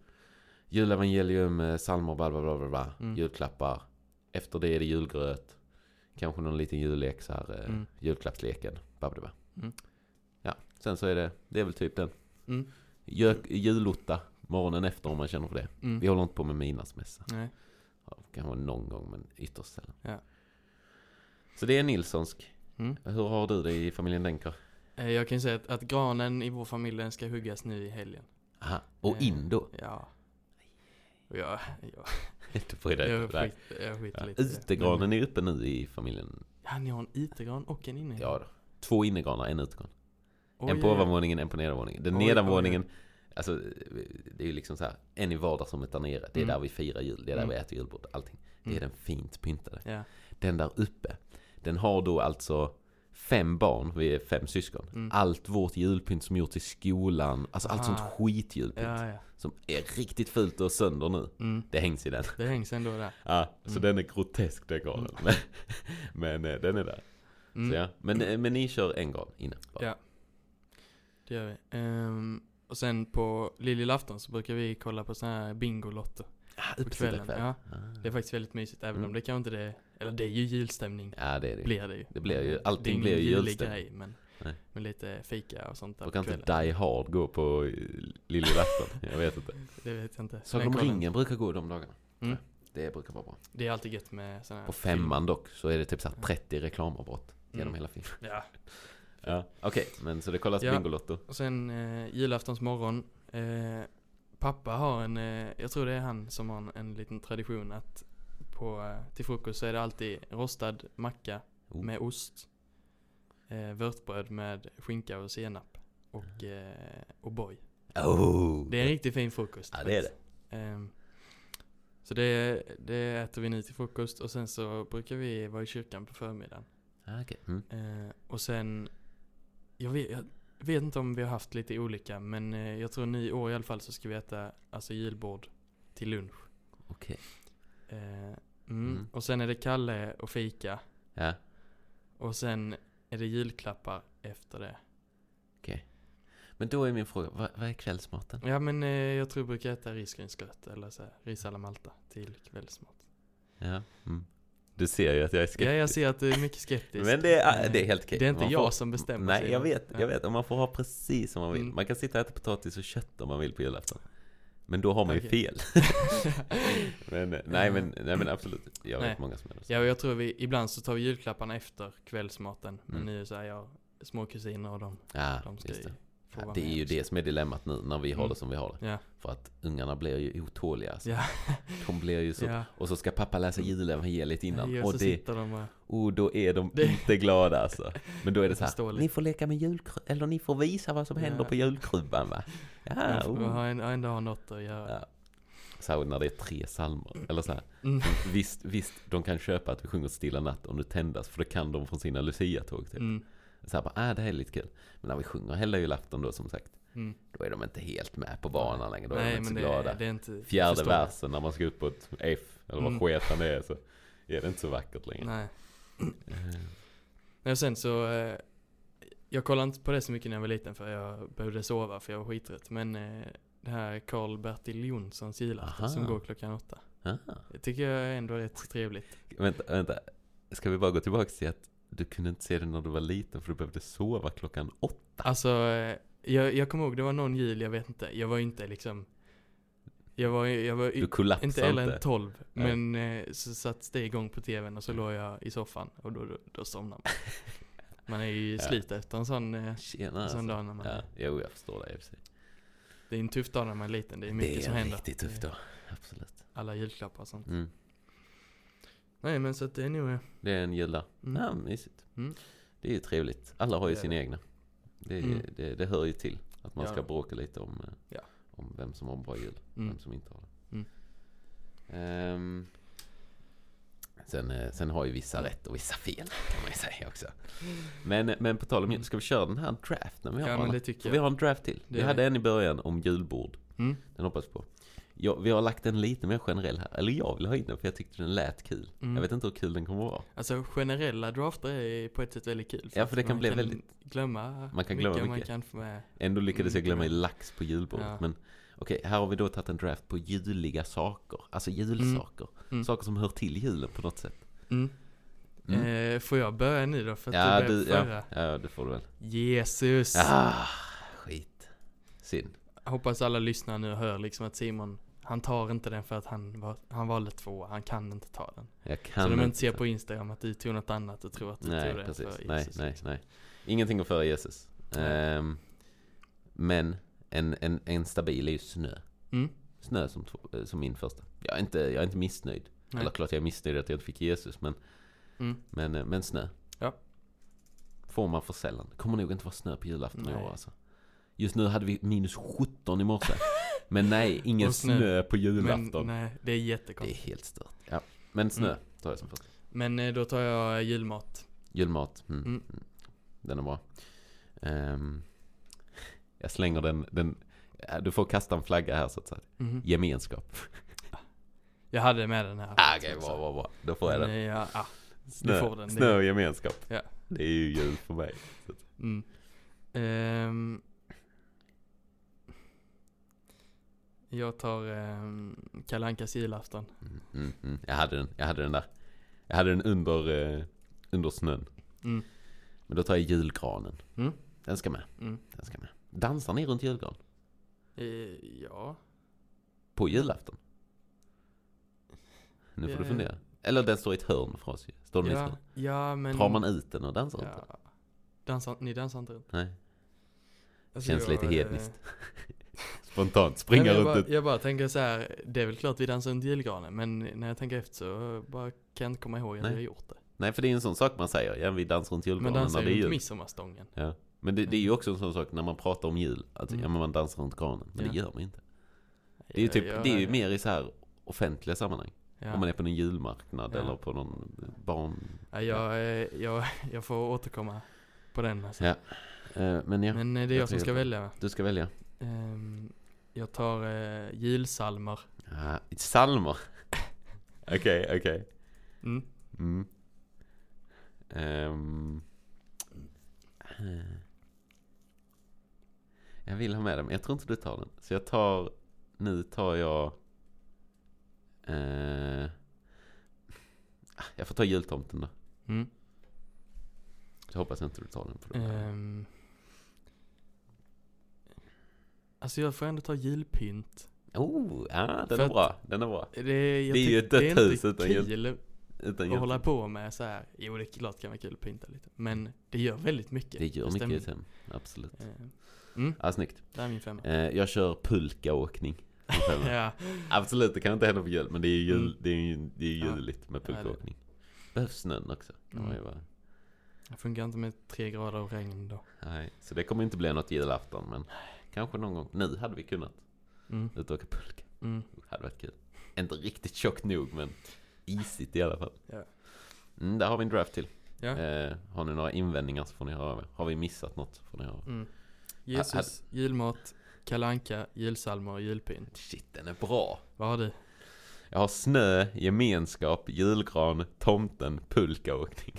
julevangelium, eh, psalmer, bla bla bla bla, bla. Mm. julklappar. Efter det är det julgröt, kanske någon liten jullek så här, eh, Mm. julklappsleken, Mm. Ja, sen så är det, det är väl typ den. Mm. Gök, julotta, morgonen efter om man känner för det. Mm. Vi håller inte på med midnattsmässa. Nej. Ja, kanske någon gång men ytterst sällan. Ja. Så det är Nilssonsk. Mm. Hur har du det i familjen Denker? Eh, Jag kan ju säga att, att granen i vår familj den ska huggas nu i helgen. Aha. Och in då? Ja. Och jag, jag, Du får dig jag, skit, jag skiter Ja. lite. Utegranen är uppe nu i familjen. Ja, ni har en utegran och en inne? Ja då. Två innegranar, en utegran. Oj, en på oj. ovanvåningen, en på nedervåningen. Den Oj, nedanvåningen, alltså det är ju liksom så här, en i vardagsrummet där nere. Det är Mm. där vi firar jul, det är där Mm. vi äter julbord, allting. Det är Mm. den fint pyntade. Ja. Den där uppe, den har då alltså fem barn, vi är fem syskon. Mm. Allt vårt julpynt som gjorts i skolan, alltså allt sånt Ah. skitjulpynt. Ja, ja. Som är riktigt fult och sönder nu. Mm. Det hängs i den. Det hängs ändå där. Ja, så Mm. den är grotesk den granen. Men, men eh, den är där. Mm. Så ja. men, eh, men ni kör en gran inne? bara. Ja. Det gör vi. Ehm, och sen på liljelafton så brukar vi kolla på sådana här bingolotter. Ah, På kvällen. kväll. Ja, Ah. det är faktiskt väldigt mysigt. Även Mm. om det kanske inte det är, eller det är ju julstämning. Ja, det är det. Blir det ju. Det blir ju- allting blir ju julstämning. grej men Nej. med lite fika och sånt där Då kan inte. Die Hard gå på eh, lilljulafton. Jag vet inte. Det vet jag inte. Sagan Men om ringen brukar gå de dagarna. Mm. Det brukar vara bra. Det är alltid gött med sådana här På femman dock så är det typ så här 30 reklamavbrott genom Mm. hela filmen. Ja. Ja. Okej, men så det kollas Ja. Bingolotto. Och sen eh, julaftons morgon. Eh, pappa har en, eh, jag tror det är han som har en, en liten tradition att på, eh, till frukost så är det alltid rostad macka Oh. med ost. Eh, vörtbröd med skinka och senap. Och eh, O'boy. Oh! Det är en riktigt fin frukost. Ja, det är det. Ehm, så det, det äter vi nu till frukost och sen så brukar vi vara i kyrkan på förmiddagen. Ah, okej. Mm. Eh, och sen, jag vet, jag vet inte om vi har haft lite olika men eh, jag tror nu i alla fall så ska vi äta alltså julbord till lunch. Okej. Eh, mm. Mm. Och sen är det Kalle och fika Ja, och sen är det julklappar efter det. okej. Men då är min fråga, vad, vad är kvällsmaten? Ja men eh, jag tror jag brukar äta risgrynsgröt eller så här, ris alla Malta till kvällsmat. Ja. Mm. Du ser ju att jag är skeptisk. Ja jag ser att du är mycket skeptisk. Men det är, Eh, det är helt okej. Det är inte Man jag får- som bestämmer. Nej, jag säger vet, jag vet. Och man får ha precis som man vill. Mm. Man kan sitta och äta potatis och kött om man vill på julafton. Men då har man ju Okej. fel. men, eh, nej, men, nej men absolut. Jag vet Nej. många som är det. Ja, och jag tror vi, ibland så tar vi julklapparna efter kvällsmaten. Men Mm. nu så är jag små kusiner och de, Ja, de ska ju Ja, det är ju det som är dilemmat nu när vi har Mm. det som vi har det. Ja, För att ungarna blir ju otåliga. Alltså. ja, De blir ju så. ja. Och så ska pappa läsa julevangeliet innan. Ja, och så det, de och... då är de inte glada alltså. Men då är det så här, ni får leka med julkrubban, eller ni får visa vad som händer på julkrubban va? Ja, oh. har en- har ändå har något att göra. Ja. Så när det är tre psalmer. Eller så här. Mm. Visst, visst, de kan köpa att vi sjunger Stilla natt om det tändas. För det kan de från sina Lucia-tåg typ. Mm. Så här bara, ah, det här är lite kul. Men när vi sjunger Hela julafton då som sagt. Mm. Då är de inte helt med på banan längre. Då är Nej, de inte så men glada. det, det är inte... Fjärde versen när man ska upp på ett F. Eller vad Mm. sketen det är så är det inte så vackert längre. Nej. Eh, och sen så... Eh, jag kollade inte på det så mycket när jag var liten för jag behövde sova för jag var skittrött. Men eh, det här Karl-Bertil Jonssons julafton Aha. som går klockan åtta. ah. Det tycker jag är ändå rätt trevligt. Vänta, vänta. Ska vi bara gå tillbaka till att du kunde inte se det när du var liten för du behövde sova klockan åtta? Alltså, eh, jag, jag kommer ihåg det var någon jul, jag vet inte. Jag var inte liksom... Jag var, jag var inte inte? äldre än 12. Nej. Men eh, så sattes det igång på tvn och så låg jag i soffan och då, då, då somnade man. Man är ju Ja. slut efter en sån, eh, Tjena en alltså. sån dag när man... Ja, jo jag förstår det i. Det är en tuff dag när man är liten. Det är mycket Det är som en händer. riktigt tuff dag. Absolut. Alla julklappar och sånt. Mm. Nej men så att det är nog... eh, Det är en juldag. Mm. Ja, mysigt. Mm. Det är ju trevligt. Alla har ju Det sina det. egna. Det, Mm. det, det hör ju till. Att man Ja. ska bråka lite om, eh, Ja. om vem som har en bra jul. Mm. Vem som inte har det. Mm. Ehm, sen, eh, sen har ju vissa rätt och vissa fel kan man ju säga också. Men, men på tal om jul, ska vi köra den här draften vi har? Ja men det tycker jag. vi har en draft till. Det Vi hade en i början om julbord. Mm. Den hoppas vi på. Ja, vi har lagt den lite mer generell här. Eller jag vill ha in den för jag tyckte den lät kul. Mm. Jag vet inte hur kul den kommer att vara. Alltså generella drafter är på ett sätt väldigt kul. Ja, för det kan bli väldigt- glömma Man kan glömma mycket. mycket. Man kan få med. Ändå lyckades jag Mm, glömma i mm. lax på julbordet. Ja. Men okej, här har vi då tagit en draft på juliga saker. Alltså julsaker. Mm. Saker som hör till julen på något sätt. Mm. Mm. Eh, får jag börja nu då? För att ja, du du, ja, ja, det får du väl. Jesus! Ah, skit. Synd. Hoppas alla lyssnar nu och hör liksom att Simon, han tar inte den för att han, var, han valde två, han kan inte ta den. Jag kan så de inte ser på Instagram att du tog något annat och tror att du Nej, tog det precis. för Nej, Jesus, nej, liksom. nej. Ingenting att föra Jesus. Nej. Ehm, men en, en, en stabil är ju snö. Mm. Snö som, eh, som min första. Jag är inte, jag är inte missnöjd. Nej. Eller klart jag är missnöjd att jag inte fick Jesus, men, Mm. men, eh, men snö. Ja. Får man för sällan. Det kommer nog inte vara snö på julafton i Nej. år alltså. Just nu hade vi minus 17 i morse. Men nej, ingen snö. snö. på Men julafton. nej, det är det är jättekonstigt. helt stört. Ja. Men snö Mm. tar jag som första. Men eh, då tar jag julmat. Julmat. Mm. Mm. Mm. Den är bra. Ehm, jag slänger den, den, du får kasta en flagga här så att säga. Mhm. Gemenskap. Jag hade med den här. Ah, Okej, bra, bra, bra. Då får jag Men, den. ja, ah, Snö, får den, snö och gemenskap. Ja. Det är ju jul för mig. mm. Ehm, jag tar um, Kalle Ankas julafton. Mm, mm, mm. Jag hade den, jag hade den där. Jag hade den under, eh, under snön. Mm. Men då tar jag julgranen. Mm. Den ska med. Mm. Den ska med. Dansar ni runt julgran? Eh, ja. På julafton? Nu får du Ja. fundera. Eller den står i ett hörn för oss ju. Står den i ett Ja, hörn? ja men... Tar man ut den och dansar runt den? Ja. Dansar, ni dansar inte runt? Nej. Alltså, Känns jag, lite eh, hedniskt. Spontant, springa Nej, men runt jag, ett... bara, jag bara tänker så här, det är väl klart vi dansar runt julgranen, men när jag tänker efter så bara kan jag inte komma ihåg att Nej. jag har gjort det. Nej, för det är en sån sak man säger. Ja, vi dansar runt Men julgranen dansar när det är runt jul. midsommarstången. Ja. Men det, det är ju också en sån sak när man pratar om jul. Att Mm. ja, men man dansar runt granen. Men det Ja. gör man inte. Det är ju, typ, det är ju mer i så här offentliga sammanhang. Ja. Om man är på någon julmarknad Ja. eller på någon barn... Ja, jag, eh, jag, jag får återkomma på den alltså. Ja. Eh, Men ja, Men eh, det är jag jag som ska välja. du ska välja. Ehm, jag tar eh, julsalmer. Ja, Salmer. Okej, okej. Mm. Mm. Ehm. Eh. Jag vill ha med den, men jag tror inte du tar den. Så jag tar, nu tar jag... Eh, ah, jag får ta jultomten då. Mm. Så hoppas jag inte du tar den. För då. Ehm, alltså jag får ändå ta julpynt. Oh, ja, den För är bra. Den är bra. Det är, jag Det är ju ett det dött hus utan jul- Utan att hålla på med så här. Jo det är klart kan vara kul att pynta lite. Men det gör väldigt mycket. Det gör mycket i ett hem. Absolut. Eh, Mm, Ja, snyggt. det är min femma. Eh, jag kör pulkaåkning. ja, Absolut, det kan inte hända på jul, men det är ju jul, Mm. det är ju det är juligt med det- pulkaåkning. Behövs snön också. Kan man ju Mm. vara. det funkar inte med tre grader och regn då. Nej, så det kommer inte bli något julafton, men kanske någon gång. Nu hade vi kunnat Mm, ut och åka pulka. mm. Hade varit kul. Inte riktigt tjockt nog, men isigt i alla fall. Ja. Mm, där har vi en draft till. Ja. Eh, har ni några invändningar så får ni höra av er. Har vi missat något får ni höra av. Mm. Jesus, julmat, kalanka, julsalmer och julpynt. Shit, den är bra. Vad har du? Jag har snö, gemenskap, julgran, tomten, pulkaåkning.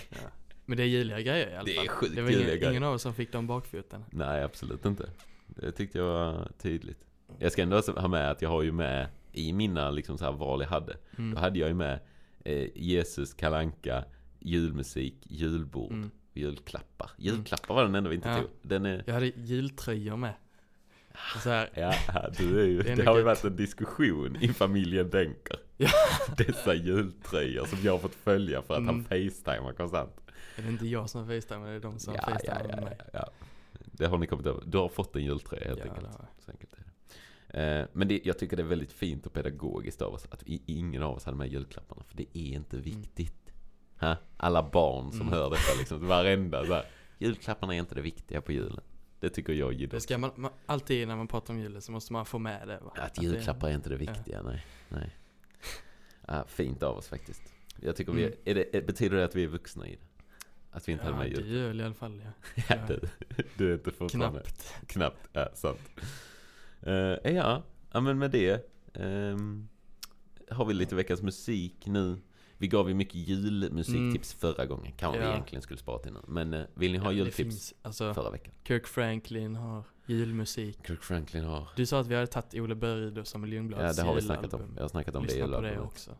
Men det är juliga grejer i alla Det fall. är sjukt det var ingen, ingen av oss som fick dem bakfoten. Nej, absolut inte. Det tyckte jag var tydligt. Jag ska ändå ha med att jag har ju med i mina liksom så här val jag hade. Då Mm. hade jag ju med eh, Jesus, kalanka, julmusik, julbord, Mm. julklappar. Julklappar var den enda vi inte Ja. tog. Den är... Jag hade jultröjor med. Så här, Ja, du är ju, Det är det, har ju varit en diskussion i familjen Denker. Ja. Dessa jultröjor som jag har fått följa för att Mm. han facetimar konstant. är det inte jag som facetimar, det är de som Ja, ja, facetimar ja, med ja, mig. ja. Det har ni kommit över. Du har fått en jultröja helt Ja, enkelt. Så enkelt är det. Eh, Men det, jag tycker det är väldigt fint och pedagogiskt av oss att vi, ingen av oss hade med julklapparna. För det är inte viktigt. Ha? Alla barn som Mm. hör detta liksom, varenda så här, Julklapparna är inte det viktiga på julen. Det tycker jag är Det ska man, man, alltid när man pratar om julen så måste man få med det va? Att julklappar är inte det viktiga, nej. nej. Ja, fint av oss faktiskt. Jag tycker vi, Mm. är det, betyder det att vi är vuxna i det? Att vi inte hade Ja, med det julklappar? gör i alla fall ja. Ja, du, du är inte fortfarande... Knappt. Knappt, ja sant. Eh, ja, ja men med det ehm, har vi lite veckans musik nu. Vi gav ju mycket julmusiktips förra gången. Kanske vi Mm. Ja. egentligen skulle spara till nu. Men eh, vill ni ha Ja, det jultips finns, alltså, förra veckan? Kirk Franklin har julmusik. Kirk Franklin har... Du sa att vi hade tagit Ole Berg som Miljonblads Ja, det har vi snackat om. Jag har snackat om det i på det också.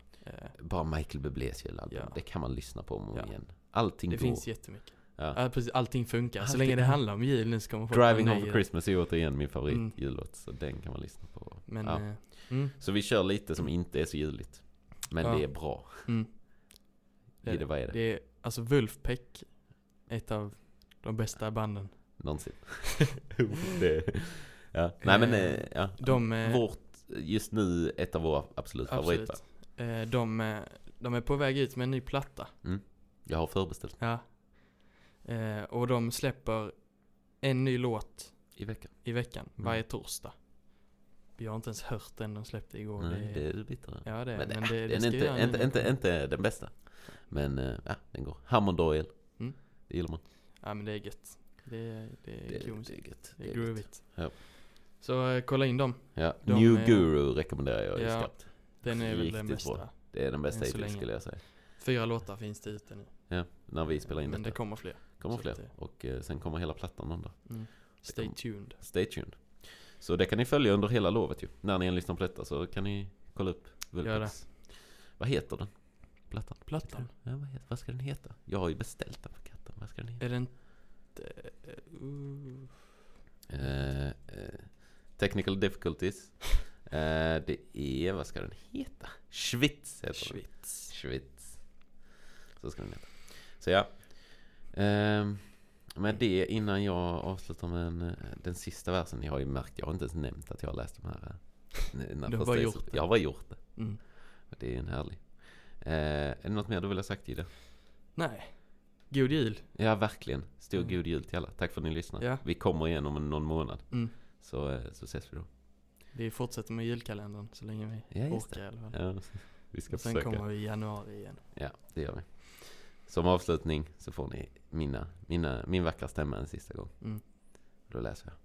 Bara Michael Bublés julalbum. Ja. Det kan man lyssna på om och Ja. igen. Allting det går. finns jättemycket. ja. Ja, precis, allting funkar. Så Allting- länge det handlar om jul nu så kommer folk Driving Home for. Christmas är återigen min favorit Mm. Så den kan man lyssna på. Men, ja. eh, mm, Så vi kör lite som inte är så juligt. Men Ja. det är bra. mm. Gidde, vad är det? Det är, alltså Wolfpack, ett av de bästa banden. Någonsin. det, ja. Nej men, Eh, eh, ja. De, Vårt, just nu, ett av våra absolut absolut. Eh, de, de är på väg ut med en ny platta. Jag har förbeställt Ja. Eh, och de släpper en ny låt i veckan. i veckan, Mm. varje torsdag. Vi har inte ens hört den de släppte igår. Nej, det är bittrare. Ja det är Men, men, det, det den är inte, inte, inte, inte den bästa. Men, eh, ja, den går. Hammond Oil. Mm. Det gillar man. Ja men det är gött. Det är, det är Det, det är gött. Det är groovigt. Ja. Så eh, kolla in dem. Ja, De New är- Guru rekommenderar jag Ja, skarpt. Den är väl den bästa. bra. Det är den bästa hittills skulle jag säga. Fyra låtar finns det ute nu. Ja, när vi spelar in Men det detta. kommer fler. kommer så fler. det- Och eh, sen kommer hela plattan någon dag. Mm. Stay kommer- tuned. Stay tuned. Så det kan ni följa under hela lovet ju. När ni än lyssnar på detta så kan ni kolla upp Vulpix. Vad heter den? Plattan? Plattan. Ja, vad, heter, vad ska den heta? Jag har ju beställt den för katten. Vad ska den heta? Är det inte... Uh, Eh, eh, technical difficulties. Eh, det är, vad ska den heta? Schwitz heter den. Schwitz. Schwitz. Så ska den heta. Så ja. Ehm, med det innan jag avslutar med en, den sista versen. Jag har ju märkt, jag har inte ens nämnt att jag har läst de här. eh, Du har bara gjort det. Jag har bara gjort det. Mm. Det är en härlig. Eh, är det något mer du vill ha sagt i det? Nej. God jul. Ja, verkligen. Stor Mm. god jul till alla. Tack för att ni lyssnade. Ja. Vi kommer igen om någon månad. Mm. Så, eh, så ses vi då. Vi fortsätter med julkalendern så länge vi Ja, orkar i alla fall. Ja, vi ska Och sen försöka. kommer vi i januari igen. Ja, det gör vi. Som avslutning så får ni mina, mina, min vackra stämma en sista gång. Mm. Då läser jag.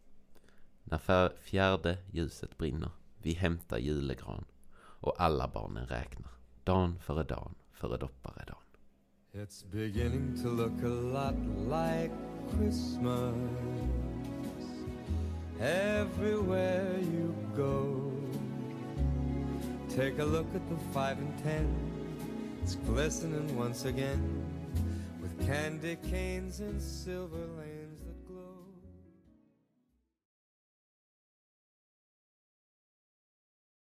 När fjärde ljuset brinner, vi hämtar julegran och alla barnen räknar. Dan före dan, före dopparedan. It's beginning to look a lot like Christmas everywhere you go. Take a look at the five and ten, it's glistening once again candy canes and silver